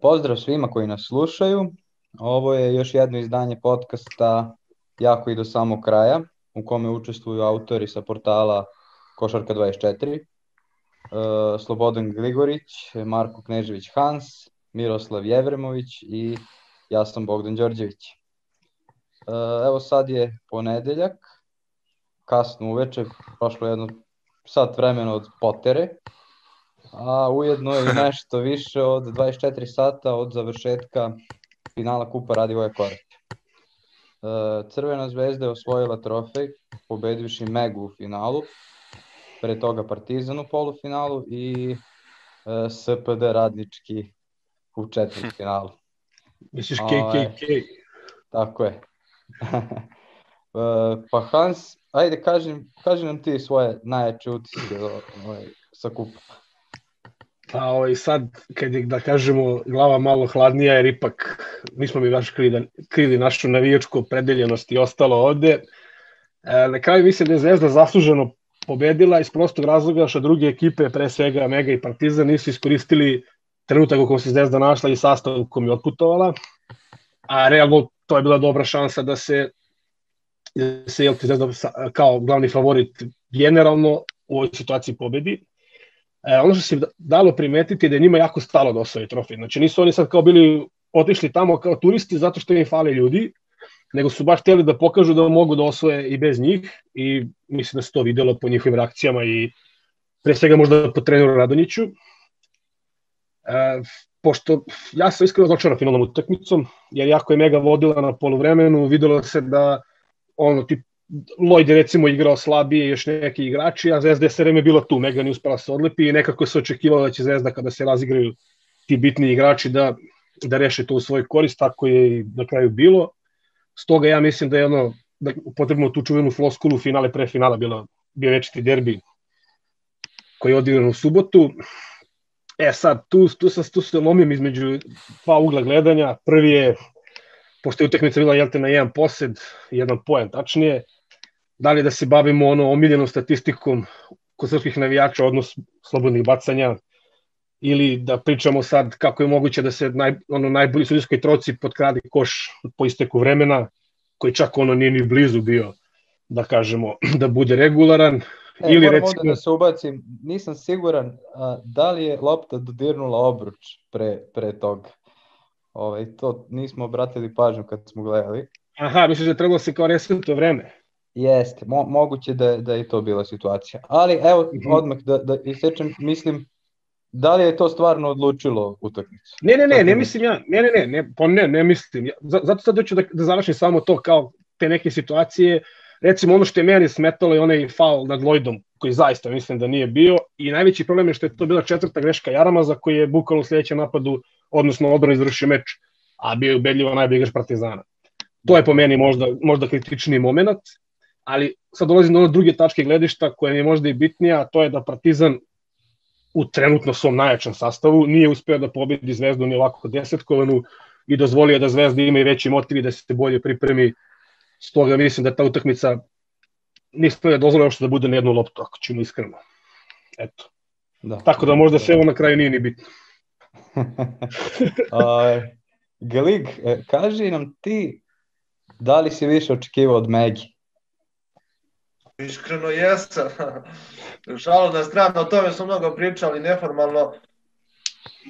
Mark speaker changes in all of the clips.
Speaker 1: Pozdrav svima koji nas slušaju. Ovo je još jedno izdanje podcasta Jako i do samog kraja, u kome učestvuju autori sa portala Košarka 24, e, Slobodan Gligorić, Marko Knežević Hans, Miroslav Jevremović i ja sam Bogdan Đorđević. E, evo sad je ponedeljak, kasno uveče, prošlo jedno sat vremena od potere, a ujedno i nešto više od 24 sata od završetka finala Kupa Radivoje Korete. Crvena zvezda je osvojila trofej, pobedivši Megu u finalu, pre toga Partizan u polufinalu i e, SPD radnički u četvrt finalu.
Speaker 2: Misliš KKK?
Speaker 1: Tako je. E, pa Hans, ajde kaži, kaži nam ti svoje najjače utiske ovaj, sa kupa.
Speaker 2: Pa ovaj, sad, kad je, da kažemo, glava malo hladnija, jer ipak nismo mi baš krili, krili našu navijačku opredeljenost i ostalo ovde. E, na kraju mislim da je Zvezda zasluženo pobedila iz prostog razloga što druge ekipe, pre svega Mega i Partizan, nisu iskoristili trenutak u kom se Zvezda našla i sastav u kom je otputovala. A realno to je bila dobra šansa da se da se Zvezda kao glavni favorit generalno u ovoj situaciji pobedi. E, ono što se dalo primetiti da je njima jako stalo da osvoje trofej. Znači nisu oni sad kao bili otišli tamo kao turisti zato što im fale ljudi, nego su baš hteli da pokažu da mogu da osvoje i bez njih i mislim da se to videlo po njihovim reakcijama i pre svega možda po treneru Radonjiću. E, pošto ja sam iskreno na finalnom utakmicom, jer jako je Mega vodila na polovremenu, videlo se da ono, tip, Lloyd je recimo igrao slabije još neki igrači, a Zvezda je sve vreme bila tu, Mega nije uspela se odlepi i nekako se očekivalo da će Zvezda kada se razigraju ti bitni igrači da, da reše to u svoj korist, tako je i na kraju bilo. Stoga ja mislim da je ono, da potrebno tu čuvenu floskulu finale pre finala bila, bio večiti derbi koji je odigran u subotu. E sad, tu, tu, sam, tu se lomim između dva ugla gledanja. Prvi je, pošto je utakmica bila jelte na jedan posed, jedan poen tačnije, da li da se bavimo ono omiljenom statistikom kod srpskih navijača, odnos slobodnih bacanja, ili da pričamo sad kako je moguće da se naj, ono, najbolji sudijskoj troci potkrade koš po isteku vremena, koji čak ono nije ni blizu bio, da kažemo, da bude regularan.
Speaker 1: E, ili recimo... da se ubacim, nisam siguran a, da li je lopta dodirnula obruč pre, pre toga. Ovaj, to nismo obratili pažnju kad smo gledali.
Speaker 2: Aha, misliš da je trebalo se kao reseto vreme?
Speaker 1: Jeste, mo, moguće da, da je to bila situacija. Ali evo, mm -hmm. odmah da, da isečem, mislim, da li je to stvarno odlučilo utakmicu?
Speaker 2: Ne, ne, ne, ne mislim ja, ne, ne, ne, ne, pa ne, ne mislim. Ja, zato sad hoću da, da završim samo to kao te neke situacije, recimo ono što je meni smetalo je onaj faul nad Lloydom, koji zaista mislim da nije bio, i najveći problem je što je to bila četvrta greška Jaramaza, koji je bukalo u sledećem napadu, odnosno odbrano izvršio meč, a bio je ubedljivo najbolji igrač Partizana. To je po meni možda, možda kritični moment, ali sad dolazim do one druge tačke gledišta koja mi je možda i bitnija, a to je da Partizan u trenutno svom najjačem sastavu nije uspeo da pobedi Zvezdu ni ovako desetkovanu i dozvolio da Zvezda ima i veći motiv i da se bolje pripremi. Stoga mislim da ta utakmica nije da dozvolio još da bude na jednu loptu, ako ćemo iskreno. Eto. Da. Tako da možda sve ovo na kraju nije ni bitno.
Speaker 1: uh, Glig, e, kaži nam ti da li si više očekivao od Megi?
Speaker 3: Iskreno jesam. Šalo na stranu, o tome smo mnogo pričali neformalno.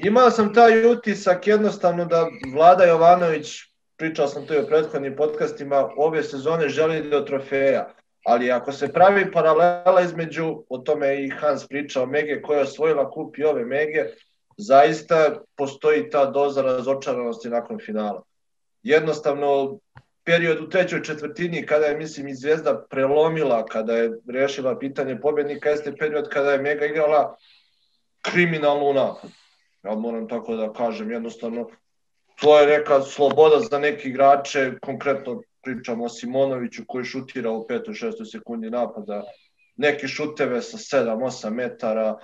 Speaker 3: Imao sam taj utisak jednostavno da Vlada Jovanović, pričao sam to i o prethodnim podcastima, ove sezone želi do trofeja. Ali ako se pravi paralela između, o tome i Hans pričao, Mege koja je osvojila kup i ove Mege, zaista postoji ta doza razočaranosti nakon finala. Jednostavno, period u trećoj četvrtini kada je, mislim, i Zvezda prelomila, kada je rešila pitanje pobednika, jeste period kada je Mega igrala kriminalno u napad. Ja moram tako da kažem, jednostavno, to je neka sloboda za neki igrače, konkretno pričamo o Simonoviću koji šutira u 5. 6. sekundi napada, neki šuteve sa 7-8 metara,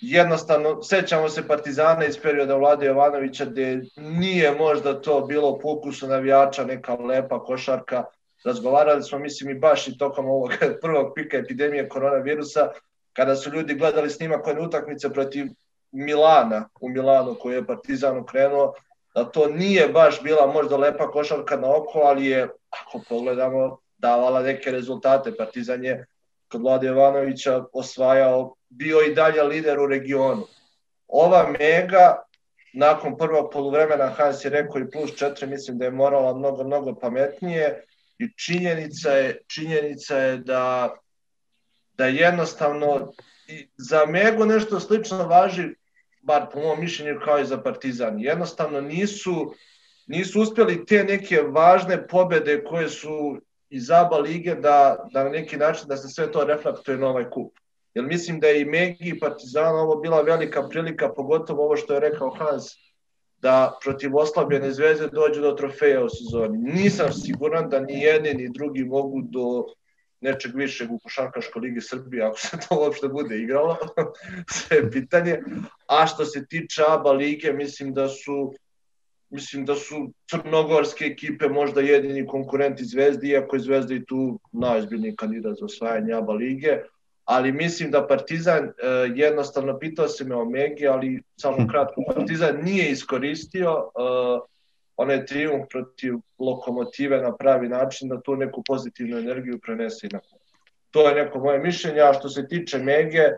Speaker 3: jednostavno, sećamo se Partizana iz perioda Vlade Jovanovića gde nije možda to bilo po ukusu navijača, neka lepa košarka, razgovarali smo, mislim, i baš i tokom ovog prvog pika epidemije koronavirusa, kada su ljudi gledali snimak one utakmice protiv Milana, u Milanu koji je Partizan ukrenuo, da to nije baš bila možda lepa košarka na oko, ali je, ako pogledamo, davala neke rezultate. Partizan je kod Vlade Jovanovića osvajao, bio i dalje lider u regionu. Ova Mega, nakon prvog poluvremena, Hans je rekao i plus 4, mislim da je morala mnogo, mnogo pametnije i činjenica je, činjenica je da, da jednostavno i za Megu nešto slično važi bar po mom mišljenju kao i za Partizan. Jednostavno nisu, nisu uspjeli te neke važne pobede koje su iz ABA lige da, da na neki način da se sve to reflektuje na ovaj kup. Jer mislim da je i Megi i Partizan ovo bila velika prilika, pogotovo ovo što je rekao Hans, da protiv oslabljene zvezde dođu do trofeja u sezoni. Nisam siguran da ni jedni ni drugi mogu do nečeg višeg u košarkaškoj ligi Srbije, ako se to uopšte bude igralo, sve je pitanje. A što se tiče ABA lige, mislim da su mislim da su crnogorske ekipe možda jedini konkurenti Zvezdi, iako je Zvezda i tu najozbiljniji kandidat za osvajanje ABA lige, ali mislim da Partizan, eh, jednostavno pitao se me o Megi, ali samo kratko, Partizan nije iskoristio uh, onaj trijumf protiv lokomotive na pravi način da tu neku pozitivnu energiju prenese i na To je neko moje mišljenje, a što se tiče Mege,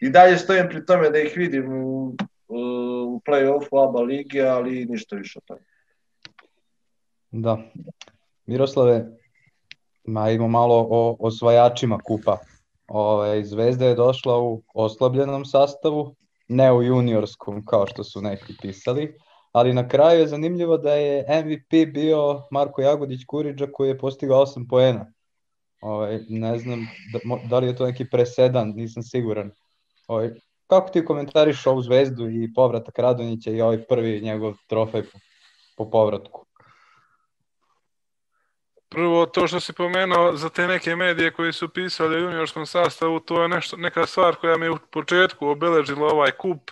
Speaker 3: i dalje stojim pri tome da ih vidim u, u play-offu ABA lige, ali ništa više od toga.
Speaker 1: Da. Miroslave, ma imamo malo o osvajačima kupa. Ove, Zvezda je došla u oslabljenom sastavu, ne u juniorskom kao što su neki pisali, ali na kraju je zanimljivo da je MVP bio Marko Jagodić Kuriđa koji je postigao 8 poena. Ovaj, ne znam da, da li je to neki presedan, nisam siguran. Ovaj, kako ti komentariš ovu zvezdu i povratak Radonjića i ovaj prvi njegov trofej po, po povratku?
Speaker 4: Prvo, to što si pomenuo za te neke medije koji su pisali o juniorskom sastavu, to je nešto, neka stvar koja mi u početku obeležila ovaj kup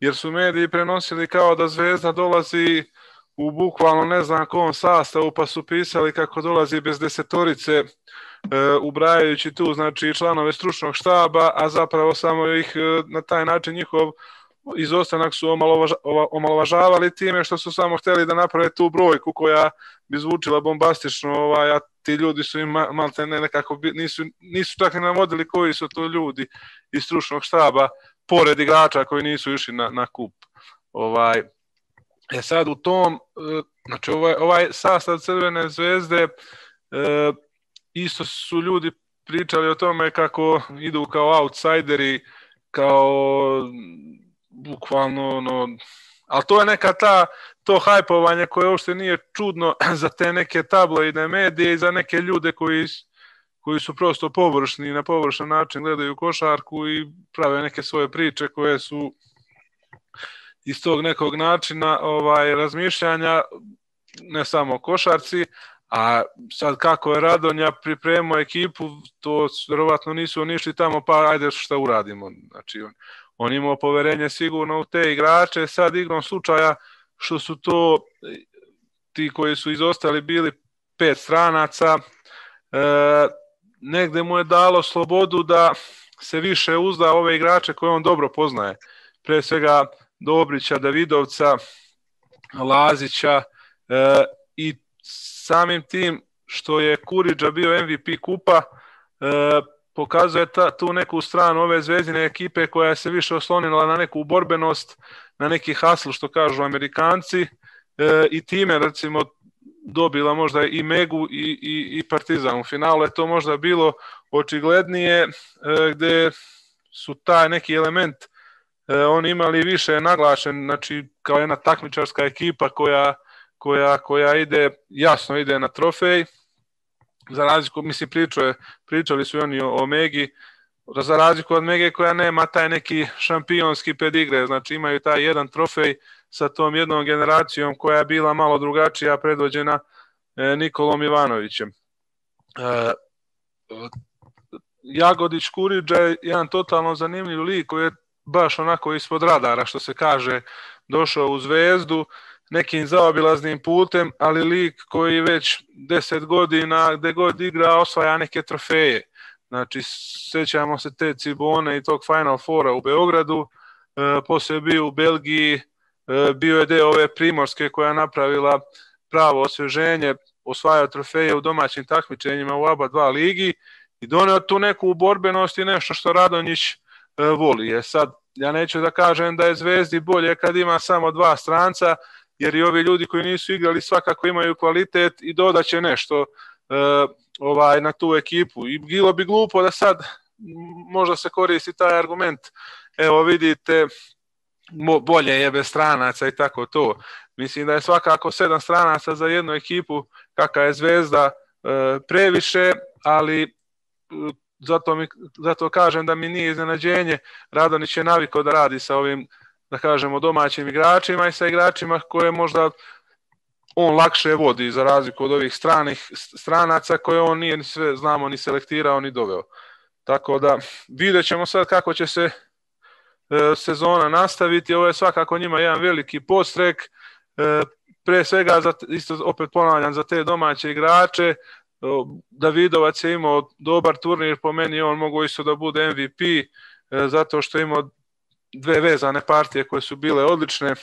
Speaker 4: jer su mediji prenosili kao da Zvezda dolazi u bukvalno ne znam kom sastavu, pa su pisali kako dolazi bez desetorice, e, ubrajajući tu znači članove stručnog štaba, a zapravo samo ih e, na taj način njihov izostanak su omalovaža, omalovažavali time što su samo hteli da naprave tu brojku koja bi zvučila bombastično, ovaj, a ti ljudi su im malte ne nekako, nisu, nisu čak i navodili koji su to ljudi iz stručnog štaba, pored igrača koji nisu išli na, na kup. Ovaj, e sad u tom, e, znači ovaj, ovaj sastav Crvene zvezde, e, isto su ljudi pričali o tome kako idu kao outsideri, kao bukvalno ono, ali to je neka ta to hajpovanje koje uopšte nije čudno za te neke tabloidne medije i za neke ljude koji koji su prosto površni na površan način gledaju košarku i prave neke svoje priče koje su iz tog nekog načina ovaj razmišljanja ne samo košarci, a sad kako je Radonja pripremao ekipu, to verovatno nisu nišli tamo, pa ajde šta uradimo. Znači, on, on imao poverenje sigurno u te igrače, sad igrom slučaja što su to ti koji su izostali bili pet stranaca, e, negde mu je dalo slobodu da se više uzda ove igrače koje on dobro poznaje. Pre svega Dobrića, Davidovca, Lazića e, i samim tim što je Kuriđa bio MVP kupa, e, pokazuje ta, tu neku stranu ove zvezdine ekipe koja se više oslonila na neku borbenost, na neki hasl što kažu Amerikanci e, i time recimo dobila možda i Megu i, i, i Partizan. U finalu je to možda bilo očiglednije e, gde su taj neki element e, oni imali više naglašen, znači kao jedna takmičarska ekipa koja, koja, koja ide, jasno ide na trofej, za razliku, mislim, pričuje, pričali su oni o, o Megi, za razliku od Mege koja nema taj neki šampionski pedigre, znači imaju taj jedan trofej sa tom jednom generacijom koja je bila malo drugačija, predvođena e, Nikolom Ivanovićem. E, Jagodić Kuriđa je jedan totalno zanimljiv lik koji je baš onako ispod radara, što se kaže, došao u zvezdu nekim zaobilaznim putem, ali lik koji već 10 godina gde god igra osvaja neke trofeje. Znači, sećamo se te Cibone i tog Final Fora u Beogradu, e, posle bio u Belgiji, e, bio je deo ove primorske koja napravila pravo osveženje, osvajao trofeje u domaćim takmičenjima u ABA 2 ligi i doneo tu neku borbenost i nešto što Radonjić voli. Je sad, ja neću da kažem da je Zvezdi bolje kad ima samo dva stranca, jer i ovi ljudi koji nisu igrali svakako imaju kvalitet i dodaće nešto e, ovaj na tu ekipu. I bilo bi glupo da sad možda se koristi taj argument. Evo vidite, bolje je bez stranaca i tako to. Mislim da je svakako sedam stranaca za jednu ekipu kakva je Zvezda e, previše, ali e, zato, mi, zato kažem da mi nije iznenađenje. Radonić je navikao da radi sa ovim, da kažemo, domaćim igračima i sa igračima koje možda on lakše vodi za razliku od ovih stranih stranaca koje on nije ni sve znamo ni selektirao ni doveo. Tako da vidjet ćemo sad kako će se e, sezona nastaviti. Ovo je svakako njima jedan veliki postrek. E, pre svega, za, isto opet ponavljam, za te domaće igrače. Davidovac je imao dobar turnir, po meni on mogu isto da bude MVP, e, zato što je imao dve vezane partije koje su bile odlične e,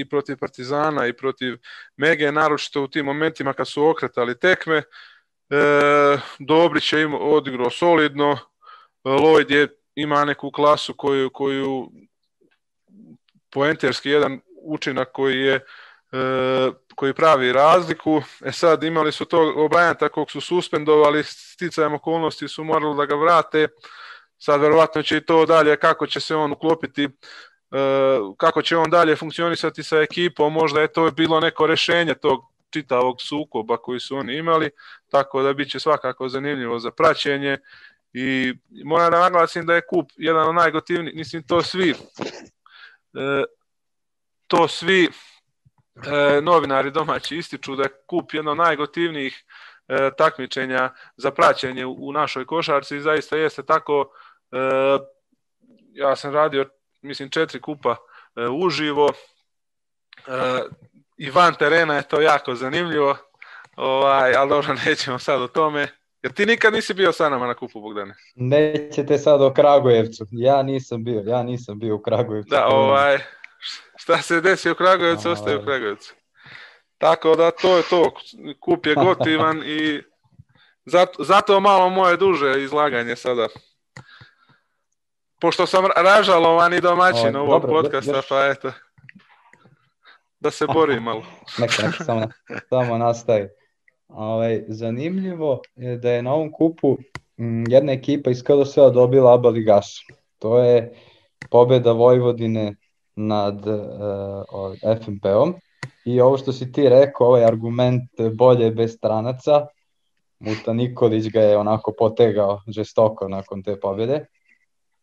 Speaker 4: i protiv Partizana i protiv Mege, naročito u tim momentima kad su okretali tekme. E, Dobrić je imao, odigrao solidno, Lloyd je ima neku klasu koju, koju poenterski jedan učinak koji je koji pravi razliku. E sad imali su to Obrajanta kog su suspendovali, sticajem okolnosti su morali da ga vrate. Sad verovatno će i to dalje kako će se on uklopiti e, kako će on dalje funkcionisati sa ekipom, možda je to bilo neko rešenje tog čitavog sukoba koji su oni imali, tako da biće svakako zanimljivo za praćenje i moram da naglasim da je kup jedan od najgotivnijih, mislim to svi e, to svi e, novinari domaći ističu da je kup jedno najgotivnijih e, takmičenja za praćenje u, u našoj košarci i zaista jeste tako e, ja sam radio mislim četiri kupa e, uživo e, i van terena je to jako zanimljivo ovaj, ali dobro nećemo sad o tome Jer ti nikad nisi bio sa nama na kupu Bogdane?
Speaker 1: Nećete sad o Kragujevcu. Ja nisam bio, ja nisam bio u Kragujevcu.
Speaker 4: Da, ovaj, šta se desi u Kragujevcu, ostaje u Kragujevcu. Tako da to je to, kup je gotivan i zato, zato malo moje duže izlaganje sada. Pošto sam ražalovan i domaćin ovog dobro, podcasta, još... pa eto, da se borim malo.
Speaker 1: Neka, neka, samo, samo nastavi. Ovaj, zanimljivo je da je na ovom kupu m, jedna ekipa iz KDS-a dobila ABA ligaša. To je pobeda Vojvodine nad uh, FNP-om i ovo što si ti rekao, ovaj argument bolje bez stranaca, Muta Nikolić ga je onako potegao žestoko nakon te pobjede.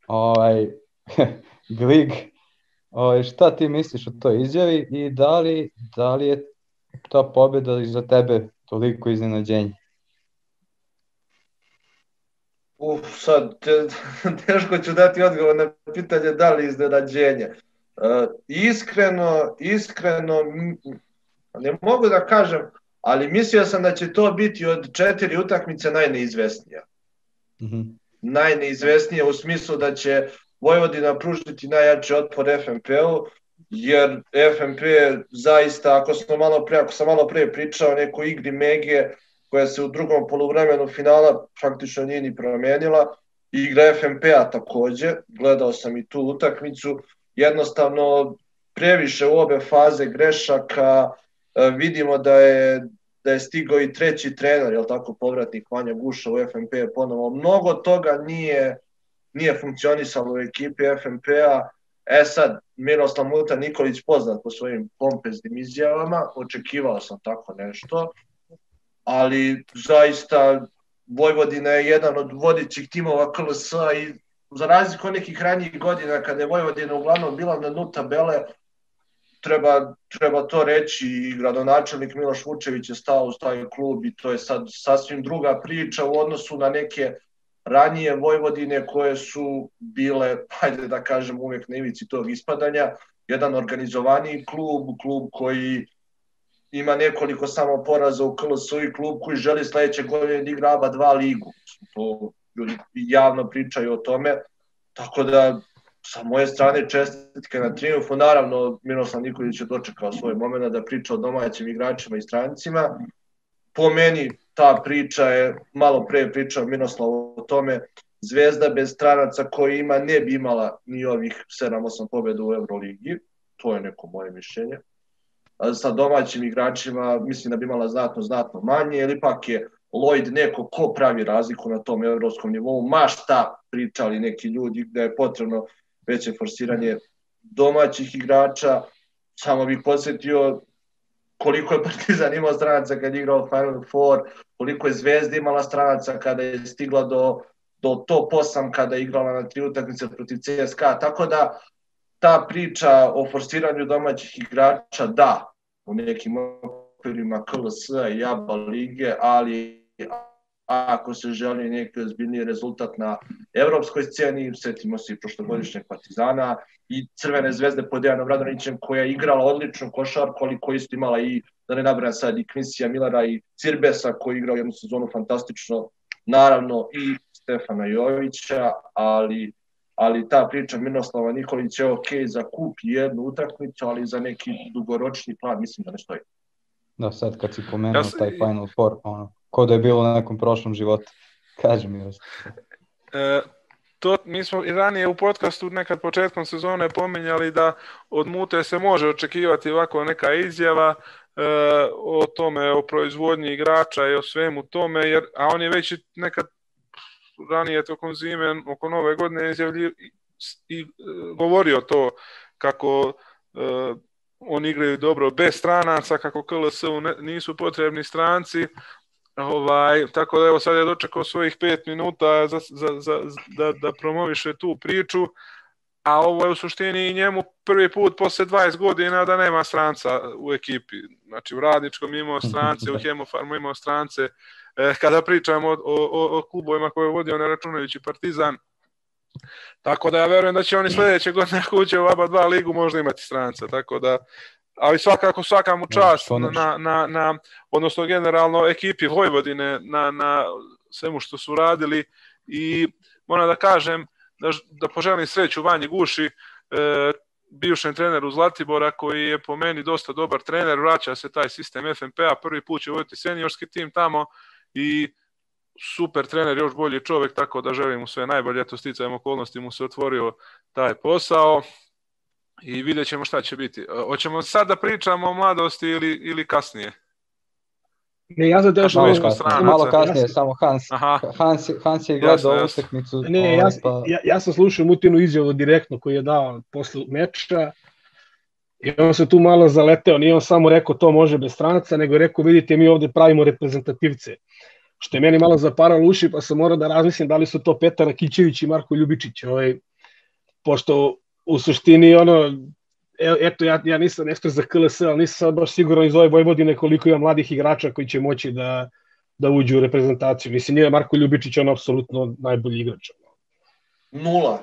Speaker 1: Ovaj, Glig, ovaj, šta ti misliš o toj izjavi i da li, da li je ta pobjeda za tebe toliko iznenađenje?
Speaker 3: Uf, sad, te, teško ću dati odgovor na pitanje da li iznenađenje. Uh, iskreno, iskreno, ne mogu da kažem, ali mislio sam da će to biti od četiri utakmice najneizvesnija. Mm -hmm. Najneizvesnija u smislu da će Vojvodina pružiti najjači otpor FNP-u, jer FNP zaista, ako smo malo pre, ako sam malo pre pričao o nekoj igri Mege, koja se u drugom poluvremenu finala praktično nije ni promenila, igra FNP-a takođe, gledao sam i tu utakmicu, jednostavno previše u obe faze grešaka, e, vidimo da je da je stigao i treći trener, jel tako, povratnik Vanja Guša u FNP ponovo. Mnogo toga nije, nije funkcionisalo u ekipi FNP-a. E sad, Miroslav Muta Nikolić poznat po svojim pompeznim izjavama, očekivao sam tako nešto, ali zaista Vojvodina je jedan od vodićih timova KLS i za razliku od nekih ranijih godina kada je Vojvodina uglavnom bila na dnu tabele, treba, treba to reći i gradonačelnik Miloš Vučević je stao u taj klub i to je sad sasvim druga priča u odnosu na neke ranije Vojvodine koje su bile, hajde da kažem, uvek na ivici tog ispadanja, jedan organizovaniji klub, klub koji ima nekoliko samo poraza u KLS i klub koji želi sledeće godine da igra ABA 2 ligu. To ljudi javno pričaju o tome, tako da sa moje strane čestitke na triumfu. Naravno, Miroslav Nikolić je dočekao svoj moment da priča o domaćim igračima i strancima. Po meni ta priča je, malo pre pričao Miroslav o tome, Zvezda bez stranaca koji ima ne bi imala ni ovih 7-8 pobjeda u Euroligi, to je neko moje mišljenje. Sa domaćim igračima mislim da bi imala znatno, znatno manje, jer ipak je Lloyd neko ko pravi razliku na tom evropskom nivou, ma šta pričali neki ljudi da je potrebno veće forsiranje domaćih igrača. Samo bih podsjetio koliko je Partizan imao stranaca kad je igrao Final Four, koliko je Zvezda imala stranaca kada je stigla do, do top 8 kada je igrala na tri utakmice protiv CSKA. Tako da ta priča o forsiranju domaćih igrača, da, u nekim okvirima KLS i ABA lige, ali ako se želi neki ozbiljniji rezultat na evropskoj sceni, setimo se i prošlogodišnjeg Partizana i Crvene zvezde pod Dejanom Radonićem koja je igrala odličnu košarku, ali koja isto imala i, da ne nabrajam sad, i Kvinsija Millara i Cirbesa koji je igrao jednu sezonu fantastično, naravno i Stefana Jovića, ali ali ta priča Miroslava Nikolića je ok za kup jednu utakmicu, ali za neki dugoročni plan mislim da ne stoji.
Speaker 1: Da, sad kad si pomenuo ja sam... taj Final Four, ono, ko da je bilo na nekom prošlom životu. Kaži mi.
Speaker 4: E, to, mi smo i ranije u podcastu nekad početkom sezone pominjali da od Mute se može očekivati ovako neka izjava e, o tome, o proizvodnji igrača i o svemu tome, jer, a on je već nekad ranije tokom zime, oko nove godine izjavlji i, i e, govorio to kako e, oni igraju dobro bez stranaca, kako KLS-u nisu potrebni stranci, Ovaj, tako da evo sad je dočekao svojih 5 minuta za, za, za, da, da promoviše tu priču, a ovo je u suštini njemu prvi put posle 20 godina da nema stranca u ekipi. Znači u Radničkom imao strance, u Hemofarmu imao strance. E, kada pričamo o, o, o klubovima koje je vodio ne računajući Partizan, Tako da ja verujem da će oni sledeće godine ako uđe u ABA 2 ligu možda imati stranca, tako da ali svakako svaka mu čast na, na, na, odnosno generalno ekipi Vojvodine na, na svemu što su radili. I moram da kažem da, da poželim sreću Vanji Guši, e, bivšem treneru Zlatibora koji je po meni dosta dobar trener, vraća se taj sistem FNP-a, prvi put će voditi seniorski tim tamo i super trener, još bolji čovek, tako da želim mu sve najbolje, eto sticajem okolnosti mu se otvorio taj posao i vidjet ćemo šta će biti. Hoćemo sad da pričamo o mladosti ili, ili kasnije?
Speaker 2: Ne, ja za još
Speaker 1: malo, kasnije, malo kasnije, ja samo Hans, Aha. Hans, Hans je gledao jasno, utakmicu.
Speaker 2: Ne, ovaj, ja, pa... ja, ja sam slušao Mutinu izjavu direktno koji je dao posle meča i on se tu malo zaleteo, nije on samo rekao to može bez stranaca, nego je rekao vidite mi ovde pravimo reprezentativce. Što je meni malo zaparalo uši, pa sam morao da razmislim da li su to Petar Akićević i Marko Ljubičić. Ovaj, pošto u suštini ono, eto ja, ja nisam nešto za KLS, ali nisam sad baš siguran iz ove Vojvodine koliko ima mladih igrača koji će moći da, da uđu u reprezentaciju. Mislim, nije Marko Ljubičić on apsolutno najbolji igrač.
Speaker 3: Nula.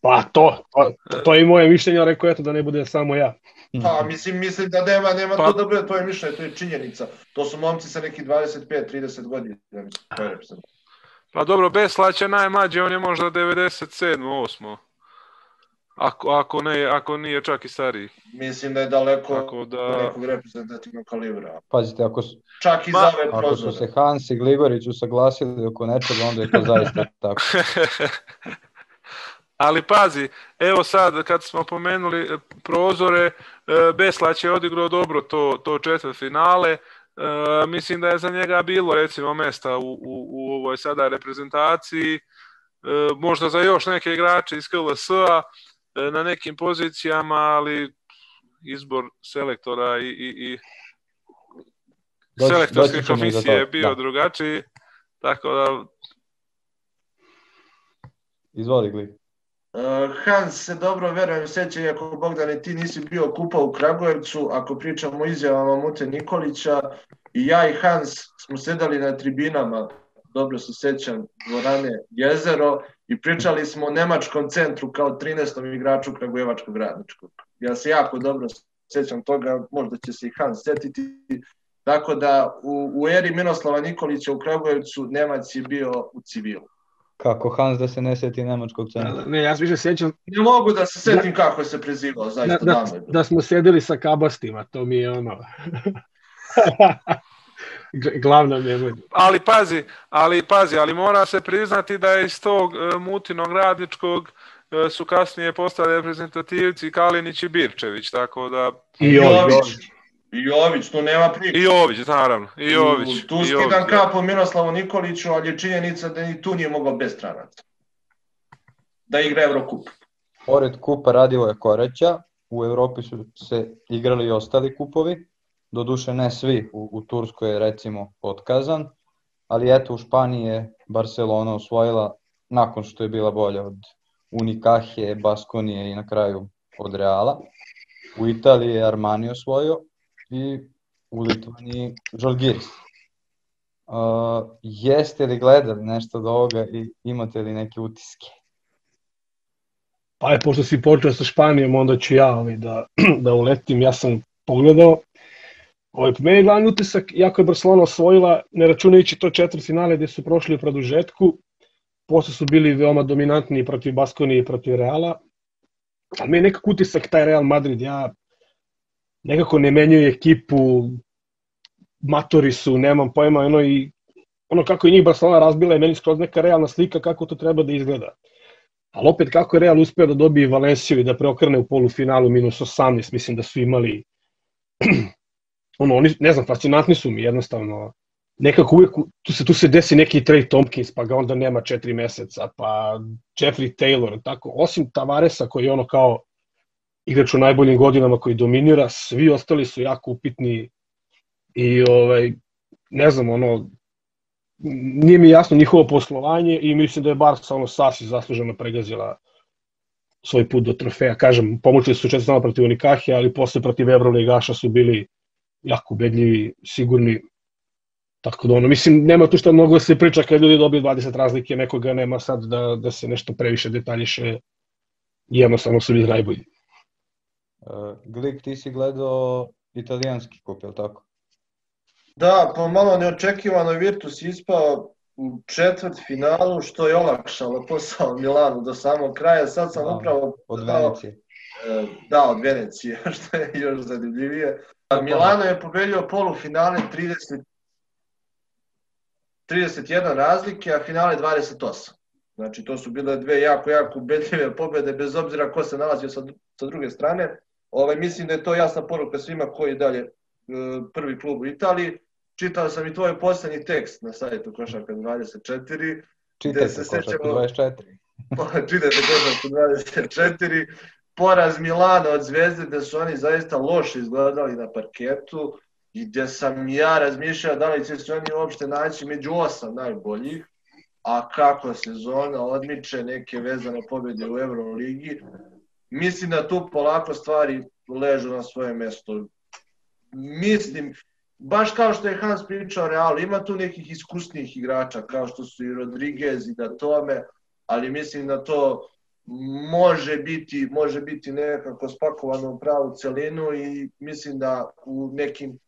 Speaker 2: Pa to, to, to je i moje mišljenje, rekao eto da ne bude samo ja.
Speaker 3: Pa, mislim, mislim da nema, nema pa. to da bude tvoje mišljenje, to je činjenica. To su momci sa nekih 25-30 godina. Mislim, to je
Speaker 4: Pa dobro, Beslać je najmlađi, on je možda 97. 8. Ako, ako, ne, ako nije čak i stariji.
Speaker 3: Mislim da je daleko Tako da... nekog reprezentativnog kalibra.
Speaker 1: Pazite, ako su,
Speaker 3: čak i Ma, za ove
Speaker 1: prozore. Ako su se Hans i Gligorić usaglasili oko nečega, onda je to zaista tako.
Speaker 4: Ali pazi, evo sad kad smo pomenuli e, prozore, e, Beslać je odigrao dobro to, to četvrt finale, e, mislim da je za njega bilo recimo mesta u, u, u ovoj sada reprezentaciji, možda za još neke igrače iz KLS-a, na nekim pozicijama, ali izbor selektora i, i, i doći, selektorske doći komisije je bio da. drugačiji, tako da...
Speaker 1: Izvoli, Gli.
Speaker 3: Uh, Hans se dobro, verujem, seća, iako Bogdane ti nisi bio kupa u Kragujevcu, ako pričamo o izjavama Mute Nikolića, i ja i Hans smo sedali na tribinama, dobro se sećam, dvorane Jezero, i pričali smo o Nemačkom centru kao 13. igraču Kragujevačkog radničkog. Ja se jako dobro sećam toga, možda će se i Hans setiti, tako da u, u eri Miroslava Nikolića u Kragujevcu Nemac je bio u civilu.
Speaker 1: Kako Hans da se ne seti nemačkog centra?
Speaker 2: Ne, ja se više sećam
Speaker 3: Ne mogu da se setim kako se prezivao,
Speaker 2: da,
Speaker 3: zaista
Speaker 2: da,
Speaker 3: davno je bilo.
Speaker 2: da smo sedeli sa kabastima, to mi je ono... Glavna memoja.
Speaker 4: Ali pazi, ali pazi, ali mora se priznati da je iz tog e, mutinog radničkog e, su kasnije postali reprezentativci Kalinić i Birčević, tako da
Speaker 2: I Jović.
Speaker 3: I Jović, tu nema priče.
Speaker 4: i Jović, naravno, i Jović.
Speaker 3: Tu
Speaker 4: i
Speaker 3: skidam
Speaker 4: da.
Speaker 3: kapu Miroslavu Nikoliću, ali je činjenica da ni tu nije mogao bez stranaca. Da igra Evrokup.
Speaker 1: Pored kupa Radivoja Koreća, u Evropi su se igrali i ostali kupovi, doduše ne svi, u, u Turskoj je recimo otkazan, ali eto u Španiji je Barcelona osvojila nakon što je bila bolja od Unikahije, Baskonije i na kraju od Reala. U Italiji je Armani osvojio i u Litvaniji Žalgiris. Uh, jeste li gledali nešto od ovoga i imate li neke utiske?
Speaker 2: Pa je, pošto si počeo sa Španijom, onda ću ja ovaj, da, da uletim. Ja sam pogledao. Ovaj, po meni je glavni utisak, jako je Barcelona osvojila, ne računajući to četvrt finale gde su prošli u produžetku, posle su bili veoma dominantni protiv Baskonije i protiv Reala. Ali meni je nekako utisak taj Real Madrid, ja nekako ne menjaju ekipu, matori su, nemam pojma, ono i ono kako je njih Barcelona razbila je meni skroz neka realna slika kako to treba da izgleda. Ali opet kako je Real uspeo da dobije Valenciju i da preokrene u polufinalu minus 18, mislim da su imali ono, oni, ne znam, fascinantni su mi jednostavno. Nekako uvek, tu se, tu se desi neki Trey Tompkins, pa ga onda nema četiri meseca, pa Jeffrey Taylor, tako, osim Tavaresa koji je ono kao igrač u najboljim godinama koji dominira, svi ostali su jako upitni i ovaj, ne znam, ono, nije mi jasno njihovo poslovanje i mislim da je Barca ono sasvim zasluženo pregazila svoj put do trofeja. Kažem, pomoćili su četvrtama protiv Unikahija, ali posle protiv Evroligaša su bili jako ubedljivi, sigurni. Tako da ono, mislim, nema tu što mnogo da se priča kad ljudi dobiju 20 razlike, nekoga nema sad da, da se nešto previše detaljiše, jednostavno su bili najbolji.
Speaker 1: Uh, Glik, ti si gledao italijanski kup, je li tako?
Speaker 3: Da, po malo neočekivano Virtus ispao u četvrt finalu, što je olakšalo posao Milanu do samog kraja. Sad sam
Speaker 1: Da,
Speaker 3: upravo...
Speaker 1: Od Venecije.
Speaker 3: E, Da, od Venecije, što je još zanimljivije. A Milano je pobedio polufinale 30, 31 razlike, a finale 28. Znači, to su bile dve jako, jako ubedljive pobede, bez obzira ko se nalazio sa, sa druge strane. Ovaj, mislim da je to jasna poruka svima koji je dalje e, prvi klub u Italiji. Čitao sam i tvoj poslednji tekst na sajtu Košarka 24,
Speaker 1: Čitajte
Speaker 3: se
Speaker 1: košarku
Speaker 3: sećamo-
Speaker 1: 24.
Speaker 3: čitajte Košarku 24, poraz Milana od Zvezde da su oni zaista loše izgledali na parketu i gde sam ja razmišljao da li će se oni uopšte naći među osam najboljih, a kako sezona odmiče neke vezane pobjede u Euroligi, mislim da tu polako stvari ležu na svoje mesto. Mislim, baš kao što je Hans pričao o Realu, ima tu nekih iskusnijih igrača kao što su i Rodriguez i da tome, ali mislim da to može biti, može biti nekako spakovano u pravu celinu i mislim da u nekim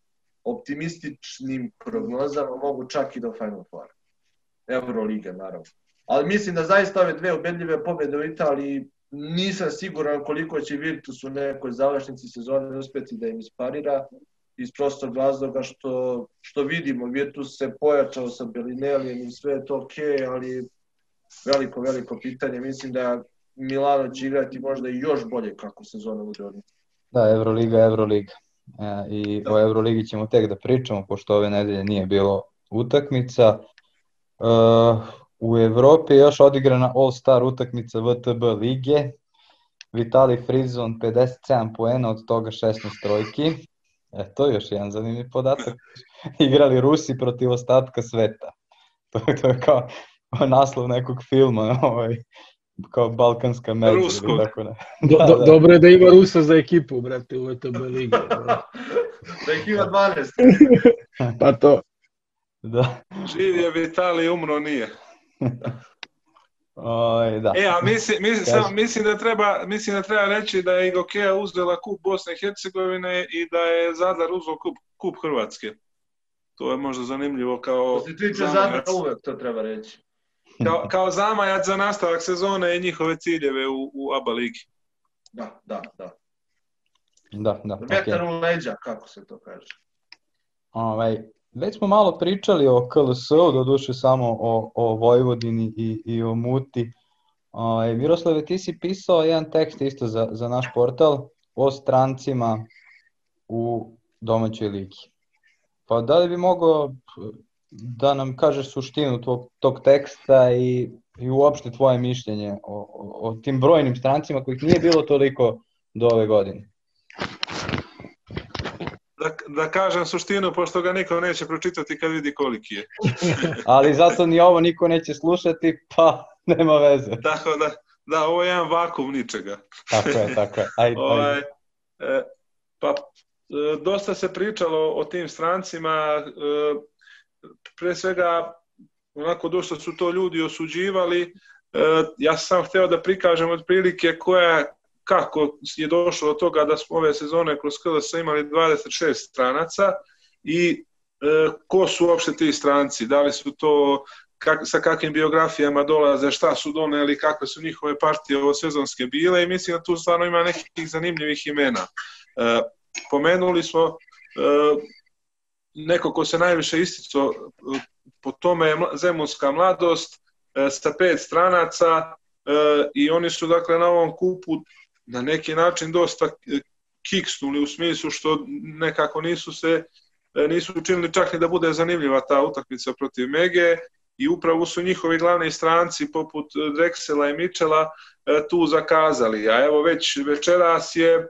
Speaker 3: optimističnim prognozama mogu čak i do Final Four. Euroliga, naravno. Ali mislim da zaista ove dve ubedljive pobjede u Italiji nisam siguran koliko će Virtus u nekoj završnici sezone uspeti da im isparira iz prostog razloga što, što vidimo, Virtus se pojačao sa Belinelijem i sve je to ok, ali veliko, veliko pitanje. Mislim da Milano će igrati možda i još bolje kako sezona bude odnosno.
Speaker 1: Da, Euroliga, Euroliga. E, I o Euroligi ćemo tek da pričamo, pošto ove nedelje nije bilo utakmica. E, u Evropi je još odigrana All-Star utakmica VTB lige. Vitali Frizon 57 poena, od toga 16 trojki. E, to je još jedan zanimljiv podatak. Igrali Rusi protiv ostatka sveta. To, to je kao naslov nekog filma. Ovaj. Kao balkanska međa
Speaker 4: Ruskog.
Speaker 1: ili tako ne.
Speaker 2: Do,
Speaker 1: Da,
Speaker 2: do,
Speaker 1: da.
Speaker 2: dobro je da ima Rusa za ekipu, brate, u VTB ligi.
Speaker 3: Da ih ima 12.
Speaker 2: Pa to.
Speaker 1: Da.
Speaker 4: Živio Vitali, umro nije.
Speaker 1: Oj, da.
Speaker 4: E, a mislim, mislim, sam, mislim, da treba, mislim da treba reći da je Igokea uzela kup Bosne i Hercegovine i da je Zadar uzeo kup, kup Hrvatske. To je možda zanimljivo kao,
Speaker 3: Što se tiče Zadra, uvek to treba reći.
Speaker 4: Kao, kao zamajac za nastavak sezone i njihove ciljeve u, u ABA ligi.
Speaker 3: Da, da, da.
Speaker 1: Da, da.
Speaker 3: Vetar
Speaker 1: okej.
Speaker 3: u leđa, kako se to kaže.
Speaker 1: Ovaj, već smo malo pričali o KLS-u, doduše samo o, o Vojvodini i, i o Muti. Ovaj, Miroslave, ti si pisao jedan tekst isto za, za naš portal o strancima u domaćoj ligi. Pa da li bi mogao da nam kažeš suštinu tog, tog teksta i, i uopšte tvoje mišljenje o, o, o tim brojnim strancima kojih nije bilo toliko do ove godine?
Speaker 4: Da, da kažem suštinu, pošto ga niko neće pročitati kad vidi koliki je.
Speaker 1: Ali zato ni ovo niko neće slušati, pa nema veze.
Speaker 4: Tako da, da, ovo je jedan vakum ničega.
Speaker 1: Tako je, tako je. Ajde,
Speaker 4: Ovaj,
Speaker 1: ajde.
Speaker 4: e, pa, e, dosta se pričalo o tim strancima, e, pre svega, onako dosta su to ljudi osuđivali, e, ja sam hteo da prikažem otprilike koja, kako je došlo do toga da smo ove sezone kroz KLS imali 26 stranaca i e, ko su uopšte ti stranci, da li su to kak, sa kakvim biografijama dolaze, šta su doneli, kakve su njihove partije ovo sezonske bile i mislim da tu stvarno ima nekih zanimljivih imena. E, pomenuli smo e, neko ko se najviše isticao e, po tome je Zemunska mladost e, sa pet stranaca e, i oni su dakle na ovom kupu na neki način dosta kiksnuli u smislu što nekako nisu se nisu učinili čak ni da bude zanimljiva ta utakmica protiv Mege i upravo su njihovi glavni stranci poput Drexela i Mičela tu zakazali. A evo već večeras je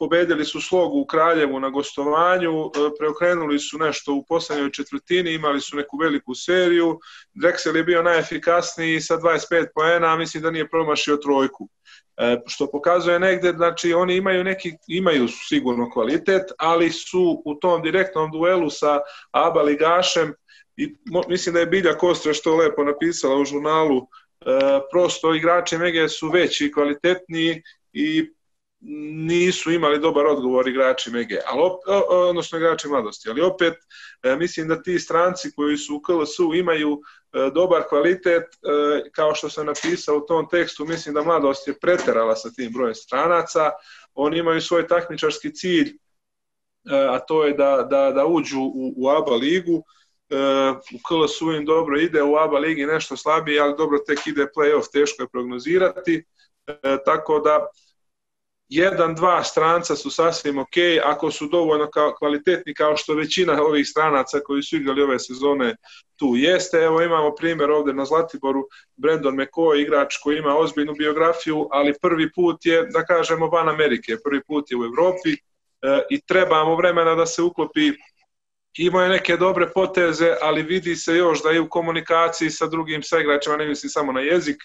Speaker 4: pobedili su slogu u Kraljevu na gostovanju, e, preokrenuli su nešto u poslednjoj četvrtini, imali su neku veliku seriju. Drexel je bio najefikasniji sa 25 poena, a mislim da nije promašio trojku. E, što pokazuje negde, znači oni imaju neki, imaju sigurno kvalitet, ali su u tom direktnom duelu sa Aba Ligašem i mo, mislim da je Bilja Kostra što lepo napisala u žurnalu, e, prosto igrači Mege su veći i kvalitetniji i nisu imali dobar odgovor igrači Mege, ali op, odnosno igrači mladosti, ali opet e, mislim da ti stranci koji su u KLS-u imaju e, dobar kvalitet, e, kao što sam napisao u tom tekstu, mislim da mladost je preterala sa tim brojem stranaca, oni imaju svoj takmičarski cilj, a to je da, da, da uđu u, u ABA ligu, u KLS-u im dobro ide, u ABA ligi nešto slabije, ali dobro tek ide play-off, teško je prognozirati, tako da jedan, dva stranca su sasvim ok, ako su dovoljno kao, kvalitetni kao što većina ovih stranaca koji su igrali ove sezone tu jeste. Evo imamo primjer ovde na Zlatiboru, Brandon McCoy, igrač koji ima ozbiljnu biografiju, ali prvi put je, da kažemo, van Amerike, prvi put je u Evropi e, i trebamo vremena da se uklopi imao je neke dobre poteze, ali vidi se još da je u komunikaciji sa drugim saigračima, ne mislim samo na jezik,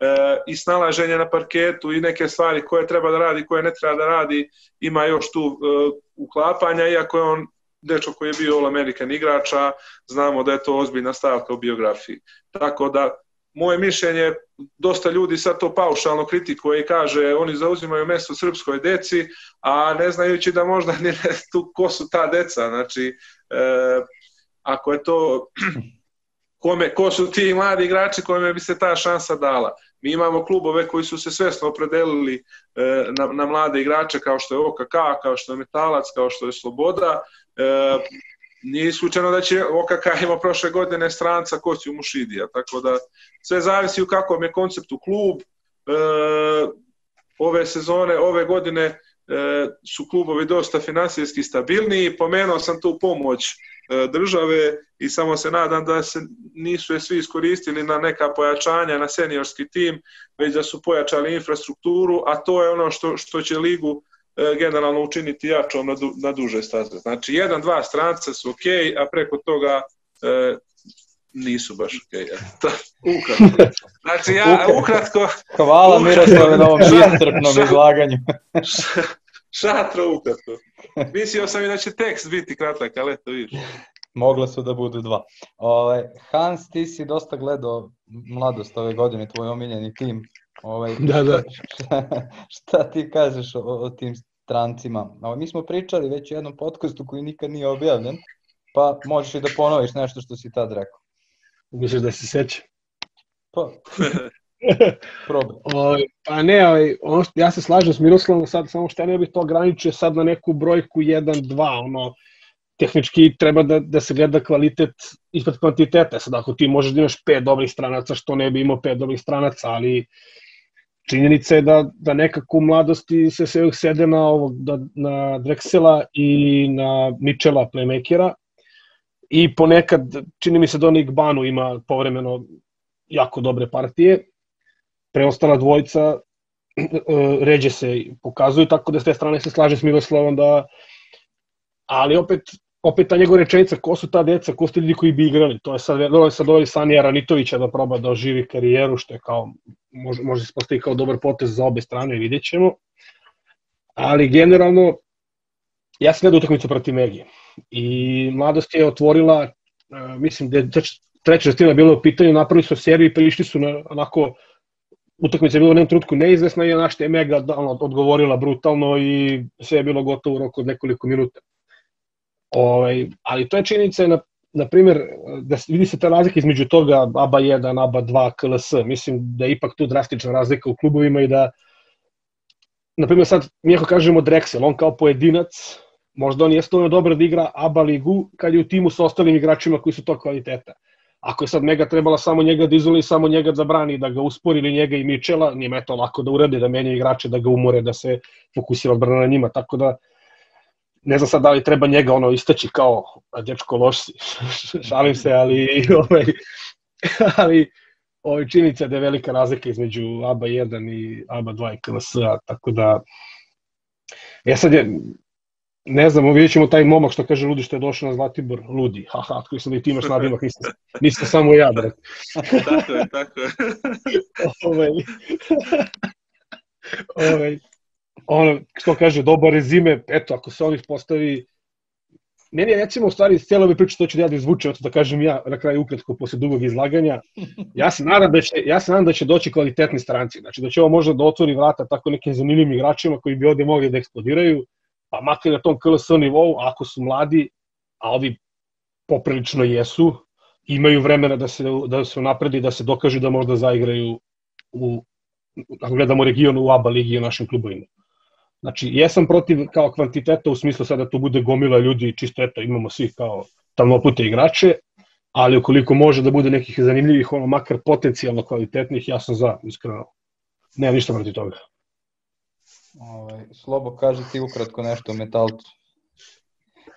Speaker 4: e, i snalaženje na parketu i neke stvari koje treba da radi, koje ne treba da radi, ima još tu e, uklapanja, iako je on dečko koji je bio All American igrača, znamo da je to ozbiljna stavka u biografiji. Tako da, moje mišljenje, dosta ljudi sad to paušalno kritikuje i kaže oni zauzimaju mesto srpskoj deci, a ne znajući da možda ni ne tu ko su ta deca, znači e, ako je to kome, ko su ti mladi igrači kojima bi se ta šansa dala. Mi imamo klubove koji su se svesno opredelili e, na, na mlade igrače kao što je OKK, kao što je Metalac, kao što je Sloboda. E, nije isključeno da će OKK ima prošle godine stranca Kosiju Mušidija, tako da sve zavisi u kakvom je konceptu klub. E, ove sezone, ove godine e, su klubovi dosta finansijski stabilniji, pomenuo sam tu pomoć e, države i samo se nadam da se nisu je svi iskoristili na neka pojačanja na seniorski tim, već da su pojačali infrastrukturu, a to je ono što, što će ligu generalno učiniti jačom na, du, na duže staze. Znači, jedan, dva stranca su ok, a preko toga e, nisu baš okej. Okay. ukratko. Znači, ja ukratko...
Speaker 1: Hvala Miroslave na ovom iscrpnom izlaganju.
Speaker 4: Šatro ukratko. Mislio sam i da će tekst biti kratak, ali eto vidiš.
Speaker 1: Mogla su da budu dva. Hans, ti si dosta gledao mladost ove godine, tvoj omiljeni tim. Ovaj,
Speaker 2: Da, da.
Speaker 1: Šta, šta ti kažeš o, o tim strancima? Ovaj, mi smo pričali već u jednom podcastu koji nikad nije objavljen, pa možeš i da ponoviš nešto što si tad rekao.
Speaker 2: Misliš da se seća?
Speaker 1: Pa, probaj.
Speaker 2: Ovaj, pa ne, ovaj, ono što, ja se slažem s Miroslavom sad, samo što ja ne bih to ograničio sad na neku brojku 1-2, ono, tehnički treba da, da se gleda kvalitet ispred kvantiteta. Sad ako ti možeš da imaš pet dobrih stranaca, što ne bi imao pet dobrih stranaca, ali činjenica je da, da nekako u mladosti se sve uvijek sede na, ovog, da, na Drexela i na Mitchella playmakera i ponekad, čini mi se da onik Banu ima povremeno jako dobre partije, preostala dvojica e, ređe se pokazuju, tako da s te strane se slaže s Miroslavom da ali opet opet ta njegova rečenica, ko su ta deca, ko su ljudi koji bi igrali, to je sad, je sad ovaj Sanija Ranitovića da proba da oživi karijeru, što je kao, može, može se postaviti kao dobar potez za obe strane, vidjet ćemo. Ali generalno, ja sam gledao utakmicu protiv Megije i mladost je otvorila, e, mislim da treća- četvrtina bila u pitanju, napravili su seriju i prišli su na onako utakmica je bila u jednom trutku neizvesna i naš je Mega odgovorila brutalno i sve je bilo gotovo u roku od nekoliko minuta. Ovaj, ali to je činjenica, na, na primjer, da vidi se ta razlika između toga ABA 1, ABA 2, KLS. Mislim da je ipak tu drastična razlika u klubovima i da, na primjer sad, mi ako kažemo Drexel, on kao pojedinac, možda on jeste dovoljno dobro da igra ABA ligu kad je u timu sa ostalim igračima koji su to kvaliteta. Ako je sad Mega trebala samo njega da izoli, samo njega da brani, da ga uspori ili njega i Mičela, njima je to lako da urade, da menjaju igrače, da ga umore, da se fokusira odbrana na njima, tako da ne znam sad da li treba njega ono istaći kao "A, dečko loš si, šalim se, ali ovaj, ali ovaj, činjenica je da je velika razlika između ABA 1 i ABA 2 i KLS-a, tako da e sad je, ne znam, vidjet ćemo taj momak što kaže Ludi što je došao na Zlatibor, Ludi, haha, koji sam da i ti imaš nadimak, nisam, nisam samo ja, brate.
Speaker 4: tako je, tako je.
Speaker 2: ovaj, ovaj, ono, što kaže, dobar rezime, eto, ako se on ispostavi, meni je recimo u stvari iz cijele priče, to ću ja da izvučem, da kažem ja na kraju ukratko posle dugog izlaganja, ja se nadam da će, ja se nadam da će doći kvalitetni stranci, znači da će ovo možda da otvori vrata tako nekim zanimljivim igračima koji bi ovde mogli da eksplodiraju, pa makar na tom KLS nivou, ako su mladi, a ovi poprilično jesu, imaju vremena da se, da se napredi, da se dokažu da možda zaigraju u, ako gledamo region u ABA ligi u našim klubovima. Znači, jesam protiv kao kvantiteta u smislu sada da tu bude gomila ljudi, čisto eto, imamo svi kao talnopute igrače, ali ukoliko može da bude nekih zanimljivih, ono, makar potencijalno kvalitetnih, ja sam za, iskreno. Nemam ništa protiv toga.
Speaker 1: Ovaj, Slobo, kaži ti ukratko nešto o Metalcu.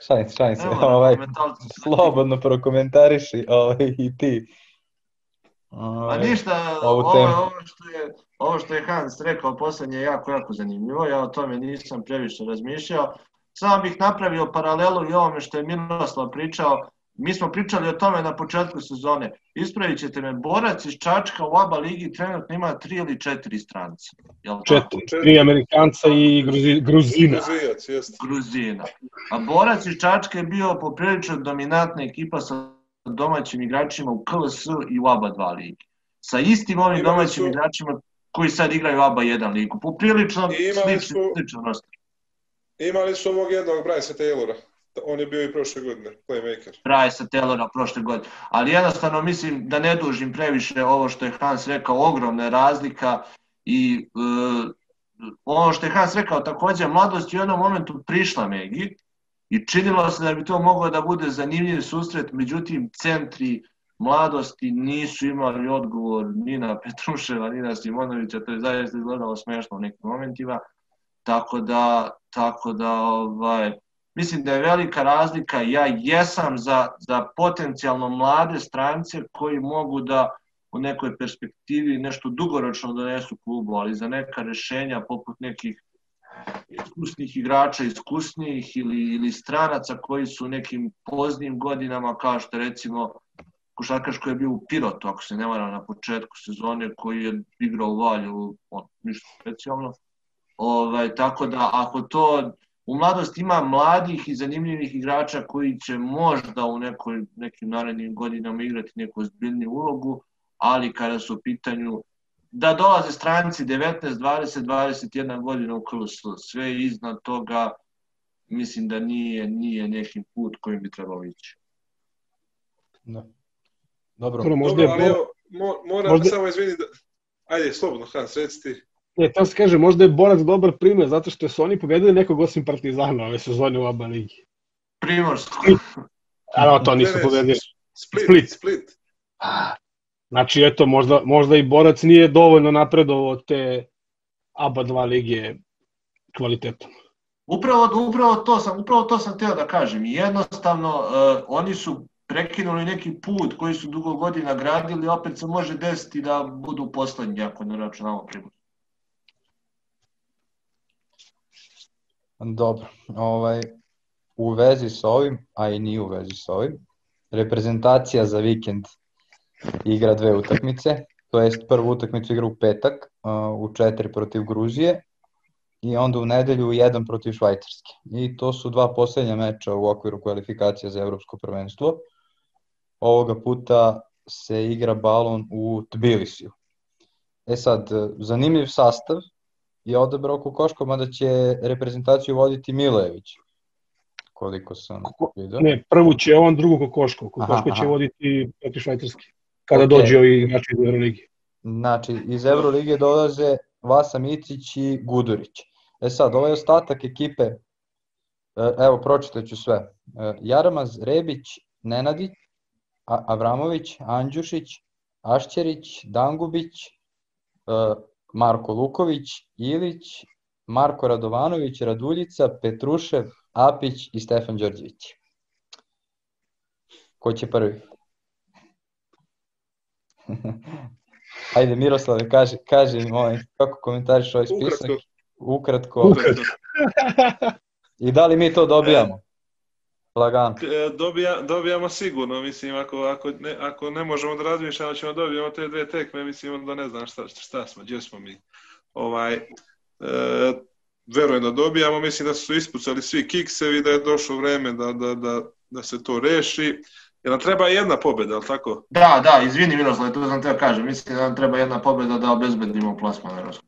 Speaker 1: Šalim, šalim se, ovaj,
Speaker 3: Metalcu.
Speaker 1: slobodno prokomentariši ovaj, i ti.
Speaker 3: A
Speaker 1: Ovaj,
Speaker 3: ništa,
Speaker 1: ovu
Speaker 3: ovo,
Speaker 1: temu.
Speaker 3: ovo, što je, ovo što je Hans rekao poslednje je jako, jako zanimljivo. Ja o tome nisam previše razmišljao. Samo bih napravio paralelu i ovome što je Miroslav pričao. Mi smo pričali o tome na početku sezone. Ispravit ćete me, borac iz Čačka u ABA ligi trenutno ima tri ili četiri stranca. Jel tako?
Speaker 2: Četiri, tri Amerikanca i Gruzi, Gruzina.
Speaker 4: Gruzijac, jeste.
Speaker 3: Gruzina. A borac iz Čačka je bio poprilično dominantna ekipa sa domaćim igračima u KLS i u ABA 2 ligi. Sa istim ovim domaćim
Speaker 4: su-
Speaker 3: igračima koji sad igraju ABA 1 ligu. Poprilično sličan, roster.
Speaker 4: Imali su ovog jednog Bryce Taylora. On je bio i prošle godine, playmaker.
Speaker 3: Bryce Taylora prošle godine. Ali jednostavno mislim da ne dužim previše ovo što je Hans rekao, ogromna razlika i e, ono što je Hans rekao takođe, mladost je u jednom momentu prišla Megi i činilo se da bi to moglo da bude zanimljiv susret, međutim centri mladosti nisu imali odgovor ni na Petruševa, ni na Simonovića, to je zaista izgledalo smešno u nekim momentima, tako da, tako da ovaj, mislim da je velika razlika. Ja jesam za, za potencijalno mlade strance koji mogu da u nekoj perspektivi nešto dugoročno donesu klubu, ali za neka rešenja poput nekih iskusnih igrača, iskusnijih ili, ili stranaca koji su nekim poznim godinama, kao što recimo košarkaš koji je bio u Pirotu, ako se ne varam na početku sezone, koji je igrao u Valju, on, ništa specijalno. Ovaj, tako da ako to u mladosti ima mladih i zanimljivih igrača koji će možda u nekoj, nekim narednim godinama igrati neku zbiljniju ulogu, ali kada su u pitanju da dolaze stranci 19, 20, 21 godina u KLS, sve iznad toga mislim da nije nije neki put kojim bi trebalo ići.
Speaker 1: Da. Dobro.
Speaker 2: Dobro, možda
Speaker 4: Dobro,
Speaker 2: je
Speaker 4: ali
Speaker 2: Bo-
Speaker 4: evo, mo, moram
Speaker 2: možda-
Speaker 4: samo izvini da... Ajde, slobodno, Hans, reci ti.
Speaker 2: Ne, tamo se kaže, možda je Borac dobar primer, zato što su oni pobedili nekog osim Partizana ove sezone u ABA ligi.
Speaker 3: Primorsko.
Speaker 2: A no, to nisu pobedili.
Speaker 4: Split,
Speaker 2: Split.
Speaker 4: Split.
Speaker 2: Znači, eto, možda, možda i Borac nije dovoljno napredovao od te ABA 2 lige kvalitetom.
Speaker 3: Upravo, upravo, to sam, upravo to sam teo da kažem. Jednostavno, uh, oni su prekinuli neki put koji su dugo godina gradili, opet se može desiti da budu poslednji ako ne računamo Primorsko.
Speaker 1: Dobro, ovaj, u vezi sa ovim, a i nije u vezi sa ovim, reprezentacija za vikend igra dve utakmice, to jest prvu utakmicu igra u petak, u četiri protiv Gruzije i onda u nedelju jedan protiv Švajcarske. I to su dva poslednja meča u okviru kvalifikacija za evropsko prvenstvo. Ovoga puta se igra balon u Tbilisiju. E sad, zanimljiv sastav, je odabrao Kokoško, mada će reprezentaciju voditi Milojević, koliko sam vidio.
Speaker 2: Ne, prvu će on, drugu Kokoško. Kokoško
Speaker 1: Aha,
Speaker 2: će
Speaker 1: aha.
Speaker 2: voditi protiv Švajcarske. Kada
Speaker 1: Ok.
Speaker 2: dođe ovi igrači iz Euroligi.
Speaker 1: Znači, iz Euroligije dolaze Vasa Micić i Gudurić. E sad, ovaj ostatak ekipe, e, evo, pročitaću sve. E, Jaramaz, Rebić, Nenadić, Avramović, Andjušić, Ašćerić, Dangubić, e, Marko Luković, Ilić, Marko Radovanović, Raduljica, Petrušev, Apić i Stefan Đorđević. Ko će prvi? Ajde, Miroslave, kaži, kaži mi ovaj, kako komentariš ovaj spisak.
Speaker 4: Ukratko,
Speaker 1: Ukratko.
Speaker 4: ukratko.
Speaker 1: I da li mi to dobijamo? Lagano.
Speaker 4: E, Dobija, dobijamo sigurno, mislim, ako, ako, ne, ako ne možemo da razmišljamo, ćemo dobijemo te dve tekme, mislim, onda ne znam šta, šta smo, gdje smo mi. Ovaj, e, verujem da dobijamo, mislim da su ispucali svi kiksevi, da je došlo vreme da, da, da, da se to reši. Jer nam treba jedna pobjeda, ali tako?
Speaker 3: Da, da, izvini Miroslav, to sam teo kažem. Mislim da nam treba jedna pobjeda da obezbedimo plasman na Evropskom.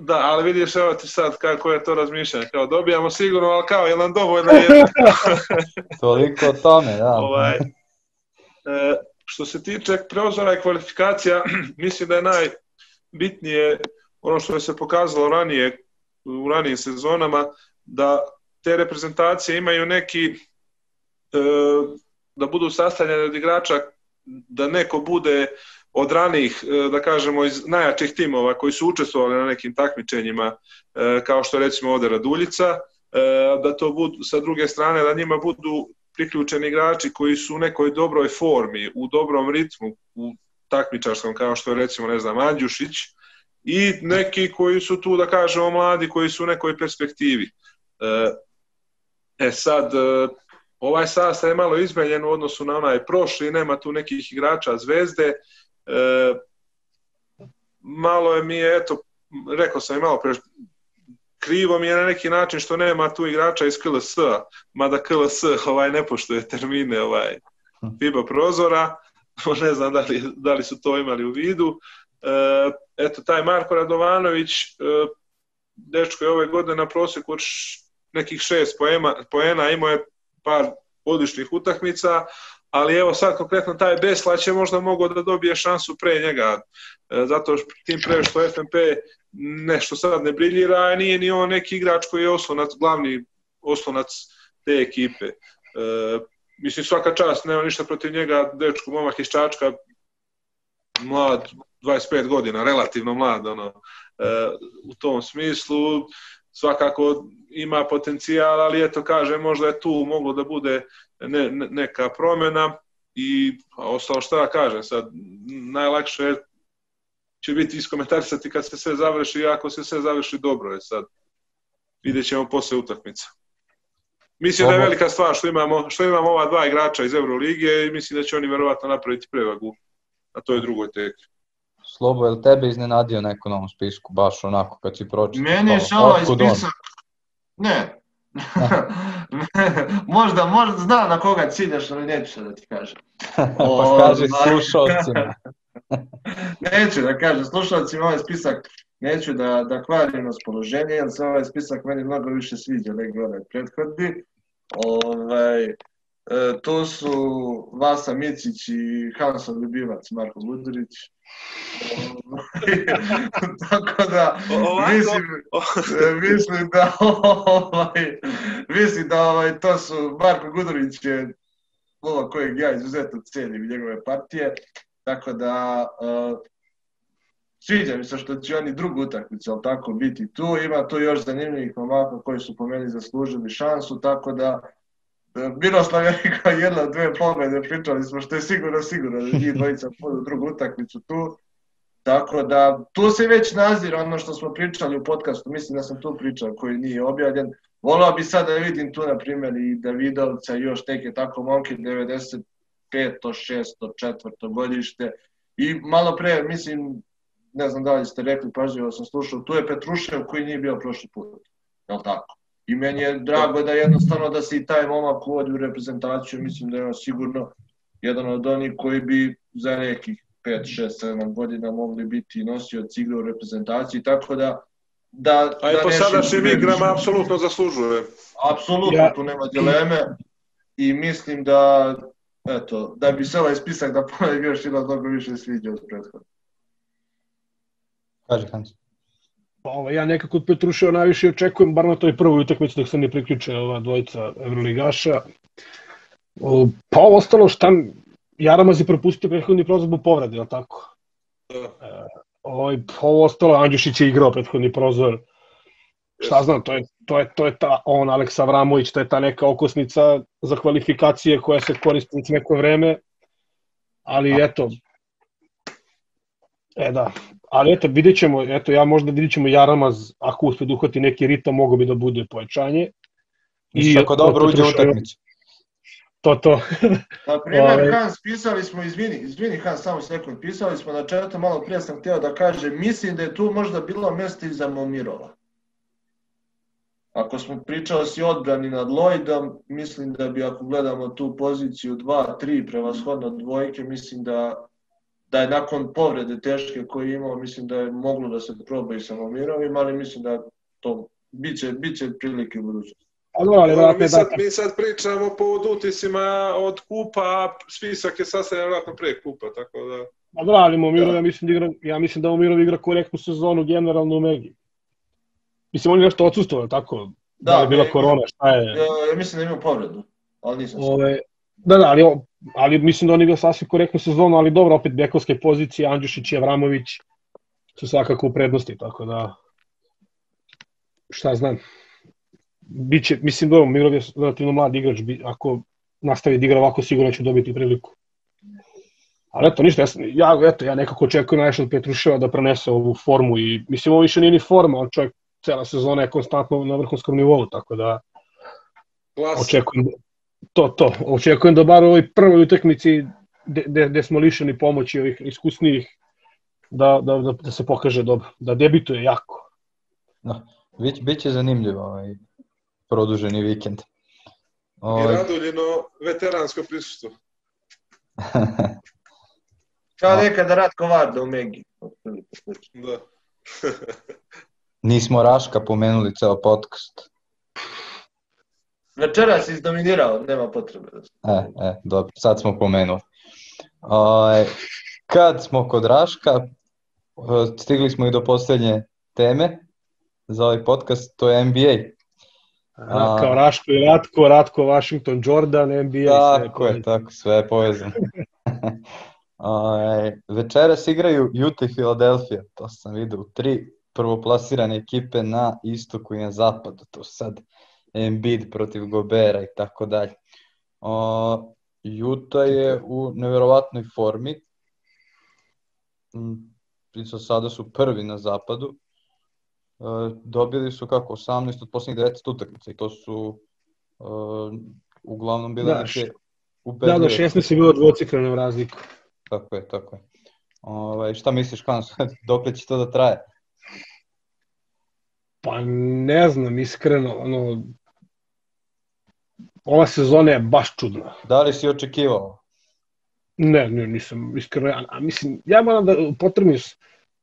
Speaker 4: Da, ali vidiš, evo ti sad kako je to razmišljanje. Kao dobijamo sigurno, ali kao, je nam dovoljno jedna?
Speaker 1: Toliko o tome, da.
Speaker 4: ovaj, e, što se tiče preozora i kvalifikacija, mislim da je najbitnije ono što je se pokazalo ranije u ranijim sezonama, da te reprezentacije imaju neki e, da budu sastavljene od igrača da neko bude od ranih, e, da kažemo, iz najjačih timova koji su učestvovali na nekim takmičenjima, e, kao što recimo ovde Raduljica, e, da to budu, sa druge strane, da njima budu priključeni igrači koji su u nekoj dobroj formi, u dobrom ritmu, u takmičarskom, kao što je recimo, ne znam, Andjušić, i neki koji su tu, da kažemo, mladi, koji su u nekoj perspektivi. E sad, ovaj sastav je malo izmenjen u odnosu na onaj prošli, nema tu nekih igrača zvezde, e, malo je mi je, eto, rekao sam i malo pre, krivo mi je na neki način što nema tu igrača iz KLS-a, mada KLS ovaj, ne poštuje termine ovaj, FIBA prozora, ne znam da li, da li su to imali u vidu. E, eto, taj Marko Radovanović, e, dečko je ove godine na prosjeku od nekih šest poema, poena, imao je par odličnih utakmica, ali evo sad konkretno taj Beslać je možda mogao da dobije šansu pre njega, e, zato što tim pre što FNP nešto sad ne briljira, nije ni on neki igrač koji je oslonac, glavni oslonac te ekipe. E, mislim svaka čast, nema ništa protiv njega, dečko, momak iz Čačka, mlad, 25 godina, relativno mlad, ono, e, u tom smislu, svakako ima potencijal, ali eto kaže možda je tu moglo da bude ne, ne, neka promena i a ostalo šta da kažem sad najlakše je će biti iskomentarisati kad se sve završi i ako se sve završi dobro je sad vidjet ćemo posle utakmice Mislim da je velika stvar što imamo, što imamo ova dva igrača iz Euroligije i mislim da će oni verovatno napraviti prevagu na toj drugoj tekmi.
Speaker 1: Slobo, je li tebe iznenadio neko na ovom spisku, baš onako kad si pročitao?
Speaker 3: Meni je šala
Speaker 1: on?
Speaker 3: ispisak. Ne. možda, možda znam na koga ciljaš, ali neću da ti kažem.
Speaker 1: pa kaži
Speaker 3: Ovaj.
Speaker 1: slušalcima.
Speaker 3: Neću da kažem, slušalcima ovaj spisak neću da, da kvarim raspoloženje, jer se ovaj spisak meni mnogo više sviđa nego onaj prethodni. Ovaj, e, tu su Vasa Micić i Hansov ljubivac Marko Gudurić. Tako da,
Speaker 4: Ovako,
Speaker 3: mislim, E, mislim da ovaj, mislim da ovaj, to su Marko Gudurić je lova kojeg ja izuzetno cijenim njegove partije, tako da uh, sviđa mi se što će oni drugu utakmicu, ali tako biti tu, ima tu još zanimljivih momaka koji su po meni zaslužili šansu, tako da Miroslav je rekao jedna, dve pobede, pričali smo što je sigurno sigurno da njih dvojica budu drugu utakmicu tu, Tako da, tu se već nazira ono što smo pričali u podcastu, mislim da sam tu pričao koji nije objavljen. Volao bi sad da vidim tu, na primjer, i Davidovca i još neke tako momke 95. 6. 4. godište. I malo pre, mislim, ne znam da li ste rekli, pažljivo sam slušao, tu je Petrušev koji nije bio prošli put. Je li tako? I meni je drago da jednostavno da se i taj momak uvodi u reprezentaciju, mislim da je on sigurno jedan od onih koji bi za nekih 5, 6, 7 godina mogli biti nosioci igre u reprezentaciji, tako da da,
Speaker 4: A i
Speaker 3: da
Speaker 4: po sadašnjim
Speaker 3: širim
Speaker 4: igrama apsolutno zaslužuje.
Speaker 3: Apsolutno,
Speaker 2: Ja-
Speaker 3: tu nema dileme i mislim da eto, da bi se ovaj spisak da ponovim još ima mnogo više sviđa od prethodnog.
Speaker 1: Kaži Hans.
Speaker 2: Pa, Ovaj, ja nekako od Petruševa najviše očekujem, bar na toj prvoj utakmici dok se ne priključe ova dvojica Evroligaša. O, Pa ovo ostalo šta, Jaramaz je propustio prethodni prozor zbog povrede, je tako?
Speaker 4: Da.
Speaker 2: Ovaj, pa ovo ostalo, Andjušić je igrao prethodni prozor. Šta znam, to je, to je, to je ta, on, Aleks Avramović, to je ta neka okosnica za kvalifikacije koja se koristi već neko vreme. Ali eto, e da, ali eto, vidjet ćemo, eto, ja možda vidjet ćemo Jaramaz, ako uspe da uhvati neki ritam, mogo bi da bude pojačanje.
Speaker 1: I ako dobro uđe u utakmicu.
Speaker 2: To, to.
Speaker 3: Na primjer,
Speaker 2: Ovaj.
Speaker 3: Hans, pisali smo, izvini, izvini Hans, samo sekund, pisali smo na četu, malo prije sam htio da kažem, mislim da je tu možda bilo mjesto i za Momirova. Ako smo pričali si odbrani nad Lloydom, mislim da bi ako gledamo tu poziciju 2-3 prevashodno dvojke, mislim da da je nakon povrede teške koju je imao, mislim da je moglo da se proba i sa Momirovim, ali mislim da to biće, biće prilike u budućnosti.
Speaker 2: A dobro, ali vratno
Speaker 4: mi,
Speaker 2: je
Speaker 4: sad,
Speaker 2: da...
Speaker 4: mi sad pričamo po utisima od kupa, a spisak je sastavljen vjerojatno pre kupa, tako da...
Speaker 2: A dobro, ali Momirov, ja mislim da igra, ja mislim da Momirov igra korektnu sezonu generalno u Megi. Mislim, on je nešto odsustovao, tako? Da, da je bila korona, šta je?
Speaker 3: Ja, ja mislim da je imao povredu, ali nisam.
Speaker 2: Ove, da, da, ali, ali mislim da on igra sasvim korektnu sezonu, ali dobro, opet bekovske pozicije, Andjušić i Avramović su svakako u prednosti, tako da šta znam. Biće, mislim da Mirov je relativno mlad igrač, bi, ako nastavi da igra ovako, sigurno će dobiti priliku. Ali eto, ništa, ja, eto, ja nekako očekujem najviše od Petruševa da prenese ovu formu i mislim, ovo više nije ni forma, on čovjek cela sezona je konstantno na vrhunskom nivou, tako da
Speaker 4: Klas.
Speaker 2: očekujem to, to, očekujem da bar u ovoj prvoj utakmici gde, smo lišeni pomoći ovih iskusnijih da, da, da, da se pokaže dobro, da debituje jako.
Speaker 1: Bić, biće zanimljivo ovaj produženi vikend.
Speaker 4: I
Speaker 1: Ovaj,
Speaker 4: Raduljino veteransko prisustvo.
Speaker 3: Kao nekada Ratko Varda u Megi.
Speaker 4: Da.
Speaker 1: nismo Raška pomenuli ceo podcast.
Speaker 3: Večeras si izdominirao, nema potrebe da.
Speaker 1: E, e, dobro, sad smo pomenuli. Ovaj, kad smo kod Raška, eh, stigli smo i do poslednje teme za ovaj podcast, to je NBA.
Speaker 2: A,
Speaker 1: A-
Speaker 2: kao Raško i Ratko, Ratko, Washington, Jordan, NBA. sve
Speaker 1: Tako je, tako, sve je povezano. Ovaj, večeras igraju Utah i Philadelphia, to sam vidio tri prvoplasirane ekipe na istoku i na zapadu, to sad Embiid protiv Gobera i tako dalje. O, Utah je u neverovatnoj formi, Mm, i za sada su prvi na zapadu, E, dobili su kako 18 od poslednjih 19 utakmica i to su Uh, uglavnom bile
Speaker 2: Da,
Speaker 1: neke
Speaker 2: Da,
Speaker 1: ubedljive.
Speaker 2: da, 16 je bilo dvocikleno razliku.
Speaker 1: Tako je, tako je. Ovaj, šta misliš, Hans, dok će to da traje?
Speaker 2: Pa ne znam, iskreno, ono, ova sezona je baš čudna.
Speaker 1: Da li si očekivao?
Speaker 2: Ne, ne, nisam, iskreno, ja, a mislim, ja moram da potrebim,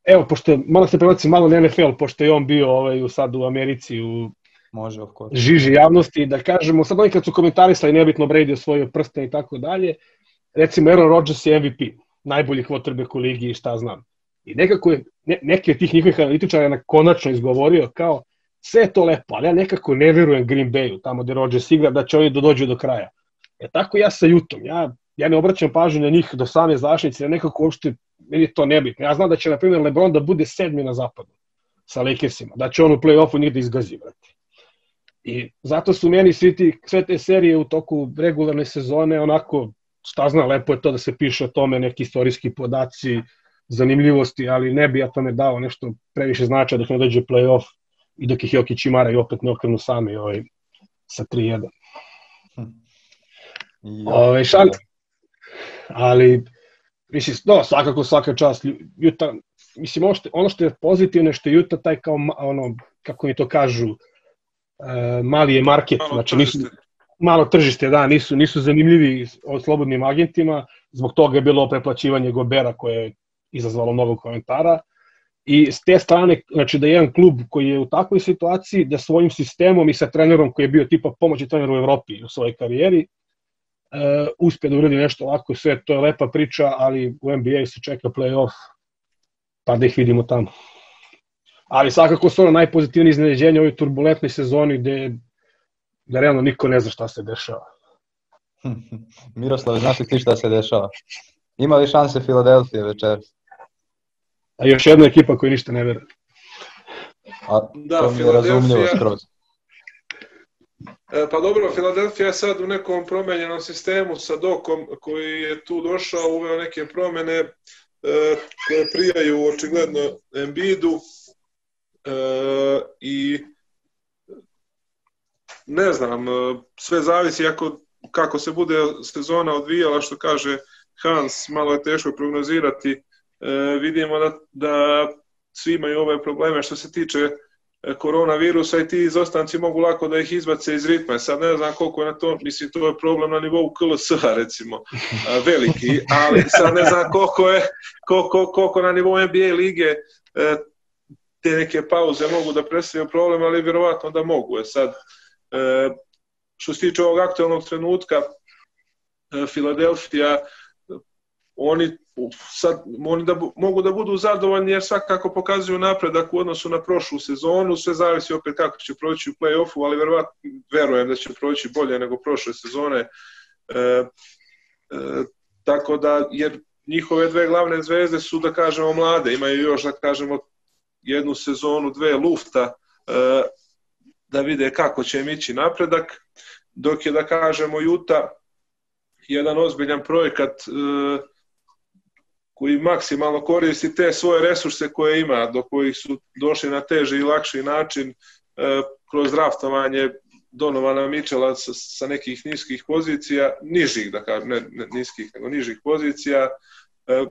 Speaker 2: evo, pošto, moram se prebaciti malo na NFL, pošto je on bio ovaj, u- sad u Americi, u
Speaker 1: Može, of course.
Speaker 2: žiži javnosti, da kažemo, sad oni kad su komentarisali, nebitno Brady osvojio prsten i tako dalje, recimo Aaron Rodgers je MVP, najbolji quarterback u ligi i šta znam. I nekako je, ne, neki od tih njihovih analitičara na konačno izgovorio kao, sve je to lepo, ali ja nekako ne verujem Green Bayu, tamo gde Rodgers igra, da će oni da dođu do kraja. E tako ja sa Jutom, ja, ja ne obraćam pažnju na njih do same zaštnice, ja nekako uopšte, meni to nebitno. Ja znam da će, na primjer, LeBron da bude sedmi na zapadu sa Lakersima, da će on u play-offu njih da izgazi, brate. I zato su meni svi ti, sve te serije u toku regularne sezone onako, šta zna, lepo je to da se piše o tome, neki istorijski podaci, zanimljivosti, ali ne bi ja tome dao nešto previše značaja dok ne dođe play-off i dok ih Jokić i Mara i opet ne okrenu sami ovaj, sa 3-1.
Speaker 1: I,
Speaker 2: Ovaj, šal- ali mislim, no, svakako svaka čast Juta, mislim, ono što, ono što je pozitivno je što je Juta taj kao, ono, kako mi to kažu, uh, mali je market,
Speaker 4: Malo
Speaker 2: znači nisu,
Speaker 4: tržište.
Speaker 2: malo tržište, da, nisu, nisu zanimljivi od slobodnim agentima, zbog toga je bilo preplaćivanje Gobera koje je izazvalo mnogo komentara. I s te strane, znači da je jedan klub koji je u takvoj situaciji, da svojim sistemom i sa trenerom koji je bio tipa pomoći trener u Evropi u svojoj karijeri, uh, uspe da uradi nešto ovako, sve to je lepa priča, ali u NBA se čeka playoff, pa da ih vidimo tamo. Ali svakako su ono najpozitivnije iznenađenje u ovoj turbulentnoj sezoni gde, da realno niko ne zna šta se dešava.
Speaker 1: Miroslav, znaš li ti šta se dešava? Ima li šanse Filadelfije večeras?
Speaker 2: A još jedna ekipa koja ništa ne veruje.
Speaker 1: A
Speaker 4: Da,
Speaker 1: to mi je razumljivo skroz.
Speaker 4: E, Pa dobro, Filadelfija je sad u nekom promenjenom sistemu sa Dokom koji je tu došao, uveo neke promene e, koje prijaju očigledno Embiidu e, i ne znam, e, sve zavisi ako, kako se bude sezona odvijala, što kaže Hans, malo je teško prognozirati. E, vidimo da, da svi imaju ove probleme što se tiče e, koronavirusa i ti izostanci mogu lako da ih izbace iz ritma. Sad ne znam koliko je na to, mislim to je problem na nivou KLS-a recimo, veliki, ali sad ne znam koliko je koliko, koliko na nivou NBA lige e, te neke pauze mogu da predstavljaju problem, ali vjerovatno da mogu. Je sad, e, što se tiče ovog aktualnog trenutka, e, Filadelfija, oni sad oni da mogu da budu zadovoljni jer svakako pokazuju napredak u odnosu na prošlu sezonu, sve zavisi opet kako će proći u play-offu, ali verovatno verujem da će proći bolje nego prošle sezone. E, e, tako da, jer njihove dve glavne zvezde su, da kažemo, mlade, imaju još, da kažemo, jednu sezonu, dve lufta, e, da vide kako će im ići napredak, dok je, da kažemo, Juta jedan ozbiljan projekat e, koji maksimalno koristi te svoje resurse koje ima, do kojih su došli na teži i lakši način e, kroz draftovanje Donovana Mičela sa, sa nekih niskih pozicija, nižih da kažem, ne, ne niskih, nego nižih pozicija, e,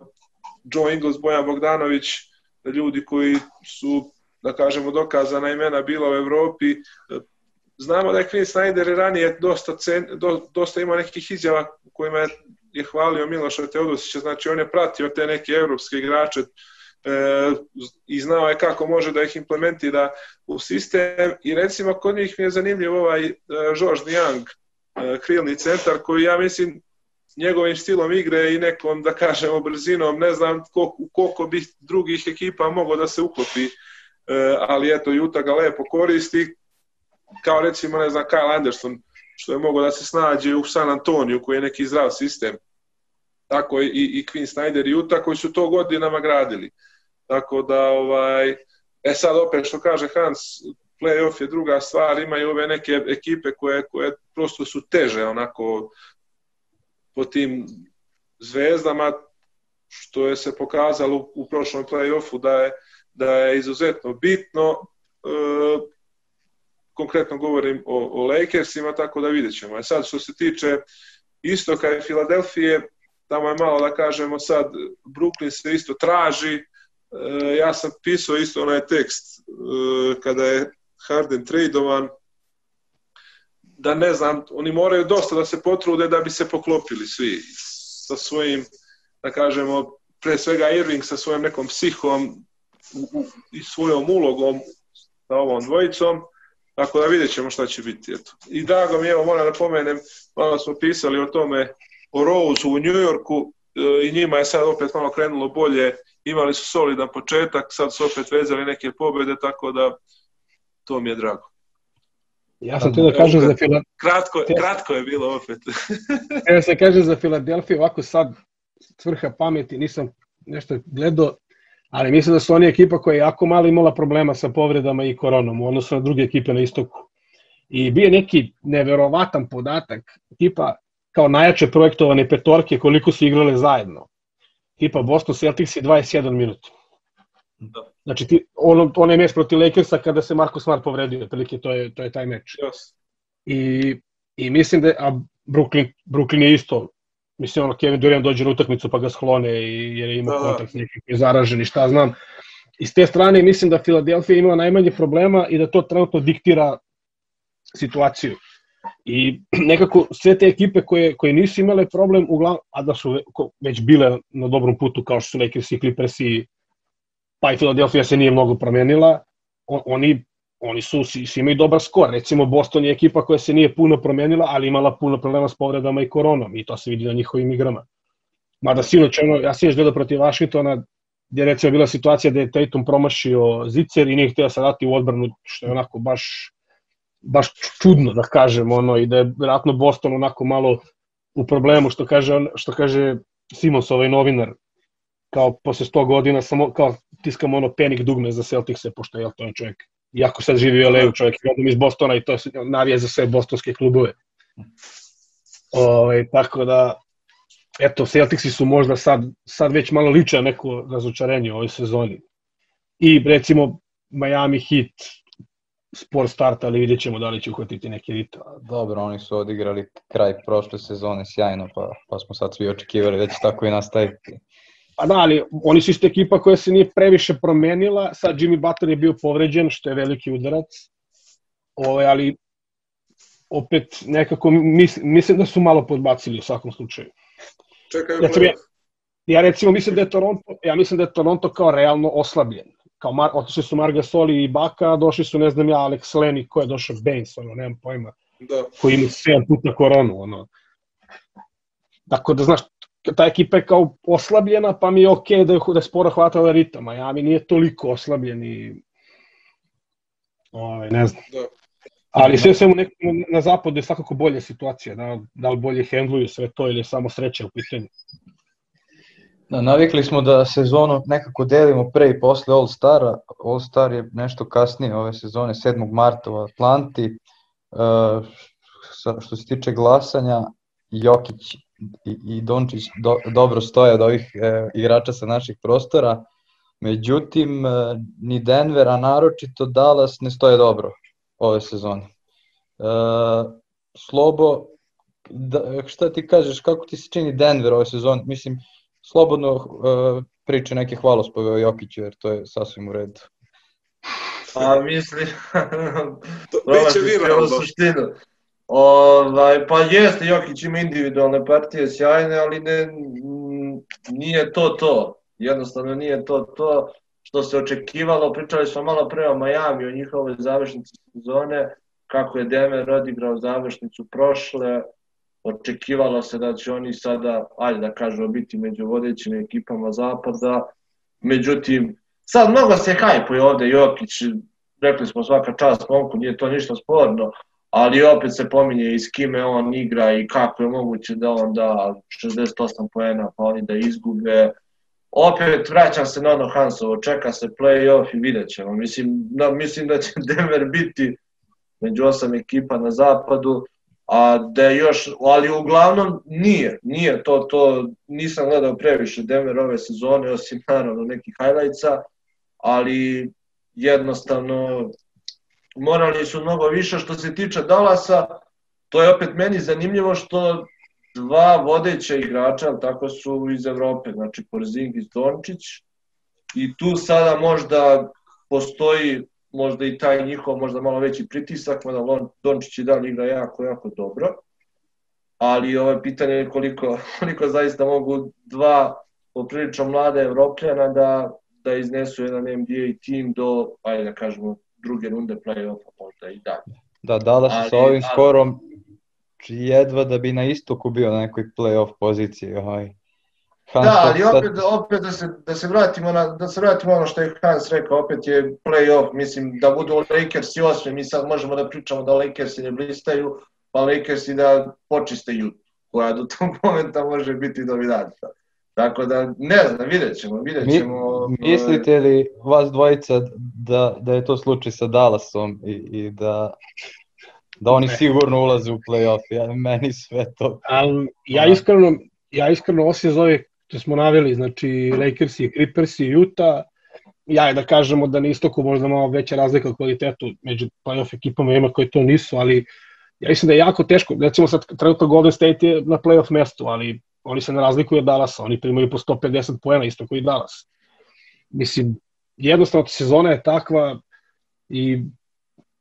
Speaker 4: Joe Ingles, Bojan Bogdanović, ljudi koji su, da kažemo, dokazana imena bila u Evropi. E, Znamo da je Quinn Snyder ranije dosta, cen, do, dosta imao nekih izjava kojima je je hvalio Miloša Teodosića, znači on je pratio te neke evropske igrače e, i znao je kako može da ih implementira u sistem. I recimo kod njih mi je zanimljiv ovaj e, George Young, e, krilni centar koji ja mislim njegovim stilom igre i nekom, da kažemo, brzinom, ne znam koliko, koliko bi drugih ekipa moglo da se uklopi, e, ali eto, Juta ga lepo koristi, kao recimo, ne znam, Kyle Anderson, što je moglo da se snađe u San Antoniju, koji je neki zdrav sistem. Tako i, i Quinn Snyder i Utah, koji su to godinama gradili. Tako da, ovaj, e sad opet što kaže Hans, playoff je druga stvar, imaju ove neke ekipe koje, koje prosto su teže onako po tim zvezdama, što je se pokazalo u prošlom play-offu da je, da je izuzetno bitno. E, konkretno govorim o, o Lakersima, tako da vidjet ćemo. A sad što se tiče istoka i Filadelfije, tamo je malo da kažemo sad, Brooklyn se isto traži, e, ja sam pisao isto onaj tekst e, kada je Harden tradovan, da ne znam, oni moraju dosta da se potrude da bi se poklopili svi sa svojim, da kažemo, pre svega Irving sa svojom nekom psihom i svojom ulogom sa ovom dvojicom, tako da vidjet ćemo šta će biti. Eto. I drago mi, evo, moram da pomenem, malo smo pisali o tome, o Rose u New Yorku e, i njima je sad opet malo krenulo bolje, imali su solidan početak, sad su opet vezali neke pobede, tako da to mi je drago.
Speaker 2: Ja sam te da kažem za Filadelfiju.
Speaker 4: Kratko, kratko je bilo opet.
Speaker 2: Evo se kaže za Filadelfiju, ovako sad svrha pameti, nisam nešto gledao, ali mislim da su oni ekipa koja je jako malo imala problema sa povredama i koronom u odnosu na druge ekipe na istoku. I bio neki neverovatan podatak, tipa kao najjače projektovane petorke koliko su igrale zajedno. Tipa Boston Celtics je 21 minut. Da. Znači, ti, ono, onaj meč protiv Lakersa kada se Marko Smart povredio, otprilike to je, to je taj meč.
Speaker 4: Yes.
Speaker 2: I, I mislim da, a Brooklyn, Brooklyn je isto, mislim ono, Kevin Durant dođe na utakmicu pa ga sklone i, jer ima da, kontakt da. neki je zaražen i šta znam. I s te strane mislim da Filadelfija imala najmanje problema i da to trenutno diktira situaciju. I nekako sve te ekipe koje, koje nisu imale problem, uglavnom, a da su već bile na dobrom putu kao što su Lakers i Clippers i pa i Filadelfija se nije mnogo promenila, oni, oni su, svi imaju dobar skor. Recimo, Boston je ekipa koja se nije puno promenila, ali imala puno problema s povredama i koronom i to se vidi na njihovim igrama. Mada sinoć, ono, ja još gledao protiv Washingtona, gde je recimo bila situacija da je Tatum promašio zicer i nije htio da se dati u odbranu, što je onako baš baš čudno da kažem ono i da je vjerojatno Boston onako malo u problemu što kaže što kaže Simons ovaj novinar kao posle 100 godina samo kao tiskamo ono penik dugme za Celticse pošto je to je čovjek iako sad živi u LA, čovjek je iz Bostona i to je navija za sve bostonske klubove. Ove, ovaj, tako da, eto, Celticsi su možda sad, sad već malo liče neko razočarenje u ovoj sezoni. I recimo Miami Heat spor start, ali vidjet ćemo da li će uhvatiti neki ritam.
Speaker 1: Dobro, oni su odigrali kraj prošle sezone sjajno, pa, pa smo sad svi očekivali da će tako i nastaviti.
Speaker 2: Pa da, ali oni su isto ekipa koja se nije previše promenila, sad Jimmy Butler je bio povređen, što je veliki udarac, ovaj, ali opet nekako mislim, mislim da su malo podbacili u svakom slučaju.
Speaker 4: Čekaj,
Speaker 2: ja, ja recimo mislim da je Toronto, ja mislim da je Toronto kao realno oslabljen kao Mar, otišli su Marga Soli i Baka, došli su, ne znam ja, Alex Leni, ko je došao, Baines, ono, nemam pojma,
Speaker 4: da.
Speaker 2: koji ima 7 puta koronu, ono. Tako da, znaš, ta ekipa je kao oslabljena, pa mi je okej okay da je, da je sporo hvatala ritam, a ja mi nije toliko oslabljen i... Ove, ovaj, ne znam. Da. Ali sve svemu nek, na zapadu je svakako bolja situacija, da, da li bolje hendluju sve to ili samo sreća u pitanju.
Speaker 1: Da, navikli smo da sezonu nekako delimo pre i posle All Stara. All Star je nešto kasnije ove sezone, 7. marta u Atlanti. Uh, što se tiče glasanja, Jokić i, i Dončić do, dobro stoje od ovih e, igrača sa naših prostora. Međutim, e, ni Denver, a naročito Dallas ne stoje dobro ove sezone. E, Slobo, da, šta ti kažeš, kako ti se čini Denver ove sezone? Mislim, slobodno uh, priče neke hvalospove o Jokiću, jer to je sasvim u redu.
Speaker 3: A mislim,
Speaker 4: to biće viralno.
Speaker 3: suštinu. Ovaj, pa jeste, Jokić ima individualne partije sjajne, ali ne, nije to to. Jednostavno nije to to što se očekivalo. Pričali smo malo pre o Miami, o njihovoj završnici sezone, kako je Denver odigrao završnicu prošle, očekivalo se da će oni sada, ajde da kažemo, biti među vodećim ekipama zapada. Međutim, sad mnogo se hajpuje ovde Jokić, rekli smo svaka čast momku, nije to ništa sporno, ali opet se pominje i s kime on igra i kako je moguće da on da 68 poena pa oni da izgube. Opet vraćam se na ono Hansovo, čeka se play-off i vidjet ćemo. Mislim, da, mislim da će Denver biti među osam ekipa na zapadu, a da još, ali uglavnom nije, nije to, to nisam gledao previše Denver ove sezone, osim naravno nekih highlightsa, ali jednostavno morali su mnogo više. Što se tiče Dallasa, to je opet meni zanimljivo što dva vodeća igrača, tako su iz Evrope, znači Porzingis Dončić, i tu sada možda postoji možda i taj njihov možda malo veći pritisak, mada Dončić i dalje igra jako, jako dobro, ali ovo pitanje je koliko, koliko zaista mogu dva poprilično mlade evropljana da, da iznesu jedan NBA tim do, ajde da kažemo, druge runde play-offa, možda i dalje.
Speaker 1: Da, da, su sa ovim ali, skorom jedva da bi na istoku bio na nekoj play-off poziciji. Ovaj.
Speaker 3: Hans da, ali opet, opet da, se, da se vratimo na, da se vratimo ono što je Hans rekao, opet je play-off, mislim da budu Lakers i osmi, mi sad možemo da pričamo da Lakers ne blistaju, pa Lakers i da počiste Jutu, koja do tog momenta može biti dominantna. Tako da, ne znam, vidjet ćemo, vidjet ćemo.
Speaker 1: Mi, mislite li vas dvojica da, da je to slučaj sa Dallasom i, i da, da oni ne. sigurno ulaze u play-off, ja, meni sve to...
Speaker 2: Al, ja iskreno, ja iskreno osim zove što smo naveli, znači Lakers i Clippers i Utah, ja je da kažemo da na istoku možda malo veća razlika u kvalitetu među playoff ekipama ima koji to nisu, ali ja mislim da je jako teško. Recimo sad trenutno Golden State je na playoff mestu, ali oni se ne razlikuju od Dallasa, oni primaju po 150 poena isto koji Dallas. Mislim, jednostavno sezona je takva i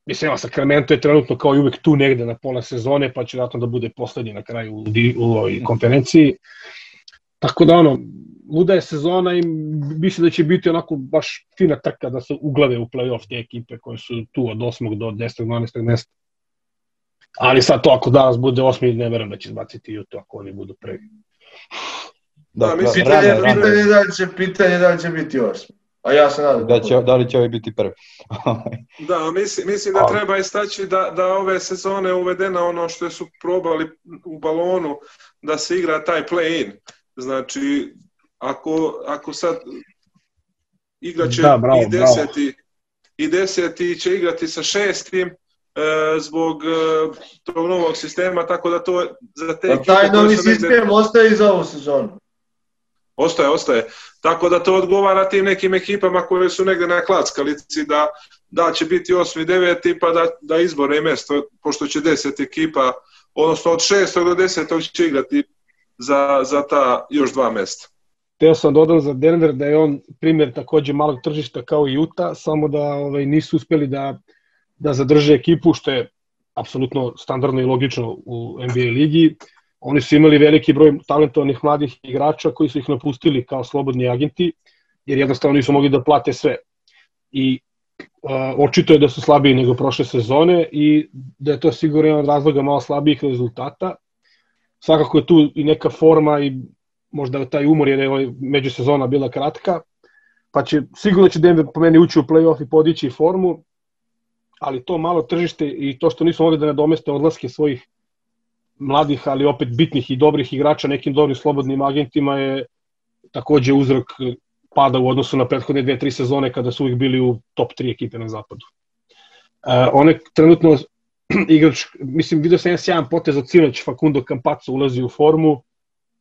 Speaker 2: mislim, evo, Sacramento je trenutno kao i uvek tu negde na pola sezone, pa će vratno da bude poslednji na kraju u, u ovoj konferenciji. Tako da ono, luda je sezona i mislim da će biti onako baš fina trka da se uglave u play-off te ekipe koje su tu od 8. do 10. 12. mesta. Ali sad to ako danas bude 8. ne verujem da će izbaciti i to ako oni budu prvi.
Speaker 3: Da, da mislim, pitanje, rane, pitanje, da će, pitanje da će biti 8. A ja se nadam.
Speaker 1: Da, će, da li će ovi biti prvi?
Speaker 4: da, mislim, mislim da treba istaći da, da ove sezone uvedena ono što su probali u balonu, da se igra taj play-in Znači, ako, ako sad igraće da, bravo, i deseti, bravo. i deseti će igrati sa šestim, e, zbog e, tog novog sistema, tako da to za te...
Speaker 3: Pa taj novi sistem negde... ostaje i za ovu sezonu.
Speaker 4: Ostaje, ostaje. Tako da to odgovara tim nekim ekipama koje su negde na klackalici da, da će biti osmi, deveti, pa da, da izbore mesto, pošto će deset ekipa, odnosno od šestog do desetog će igrati za, za ta još dva mesta.
Speaker 2: Teo sam da dodam za Denver da je on primjer takođe malog tržišta kao i Utah, samo da ovaj, nisu uspeli da, da zadrže ekipu, što je apsolutno standardno i logično u NBA ligi. Oni su imali veliki broj talentovanih mladih igrača koji su ih napustili kao slobodni agenti, jer jednostavno nisu mogli da plate sve. I uh, očito je da su slabiji nego prošle sezone i da je to sigurno jedan od razloga malo slabijih rezultata svakako je tu i neka forma i možda taj umor jer je ovaj međusezona bila kratka, pa će, sigurno će Denver po meni ući u play-off i podići formu, ali to malo tržište i to što nisu mogli da nadomeste odlaske svojih mladih, ali opet bitnih i dobrih igrača nekim dobrim slobodnim agentima je takođe uzrok pada u odnosu na prethodne dve, tri sezone kada su uvijek bili u top 3 ekipe na zapadu. Uh, one trenutno igrač, mislim, vidio sam jedan sjajan potez od sinoć, Facundo Campazzo ulazi u formu,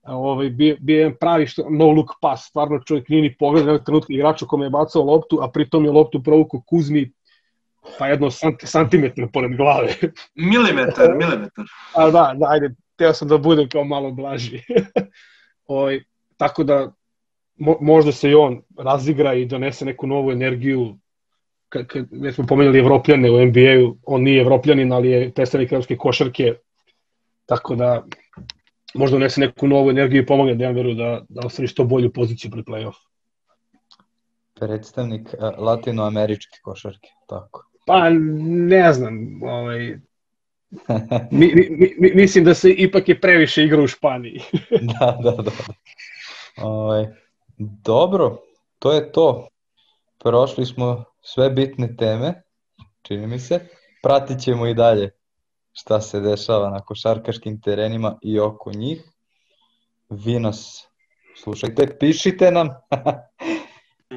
Speaker 2: ovaj, bio, bio jedan pravi što, no look pass, stvarno čovjek nije ni pogled na trenutka igrača kome je bacao loptu, a pritom je loptu provuku Kuzmi pa jedno santi, santimetar pored glave.
Speaker 3: Milimetar, milimetar.
Speaker 2: a da, da, ajde, teo sam da budem kao malo blaži. Oj, ovaj, tako da mo, možda se i on razigra i donese neku novu energiju kad ne smo pomenuli Evropljane u NBA-u, on nije Evropljanin, ali je predstavnik evropske košarke, tako da možda unese neku novu energiju i pomogne Denveru da, da ostane što bolju poziciju pred playoff.
Speaker 1: Predstavnik uh, latinoameričke košarke, tako.
Speaker 2: Pa ne znam, ovaj, mi, mi, mi, mislim da se ipak je previše igra u Španiji.
Speaker 1: da, da, da. Ovaj, dobro, to je to. Prošli smo sve bitne teme, čini mi se. Pratit ćemo i dalje šta se dešava na košarkaškim terenima i oko njih. Vi nas slušajte, pišite nam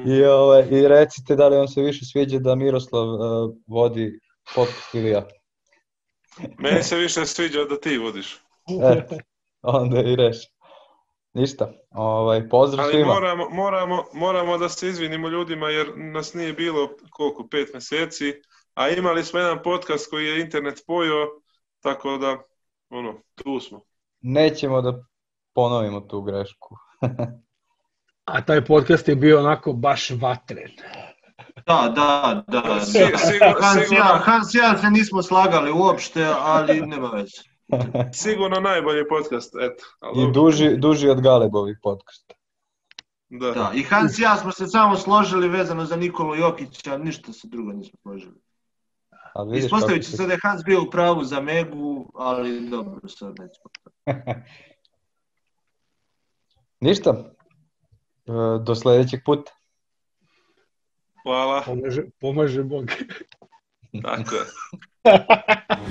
Speaker 1: I, ove, ovaj, i recite da li vam se više sviđa da Miroslav uh, vodi podcast ili ja.
Speaker 4: Meni se više sviđa da ti vodiš.
Speaker 1: Eto, onda i reši. Ništa. Ovaj, pozdrav
Speaker 4: Ali
Speaker 1: svima.
Speaker 4: Moramo, moramo, moramo da se izvinimo ljudima jer nas nije bilo koliko, pet meseci. A imali smo jedan podcast koji je internet pojio, tako da, ono, tu smo.
Speaker 1: Nećemo da ponovimo tu grešku.
Speaker 2: A taj podcast je bio onako baš vatren.
Speaker 3: Da, da, da.
Speaker 4: Si- sigurno-
Speaker 3: Hans, ja, Hans ja se nismo slagali uopšte, ali nema veze.
Speaker 4: Sigurno najbolji podcast, eto. Ali
Speaker 1: I duži, duži od Galebovih podcasta.
Speaker 4: Da.
Speaker 3: Da, i Hans i ja smo se samo složili vezano za Nikolu Jokića, ništa se drugo nismo složili.
Speaker 1: Vidiš
Speaker 3: Ispostavit će se da je Hans bio u pravu za Megu, ali dobro, sad nećemo.
Speaker 1: Ništa. E, Do sledećeg puta.
Speaker 4: Hvala,
Speaker 2: Pomaže, pomaže Bog.
Speaker 4: tako je.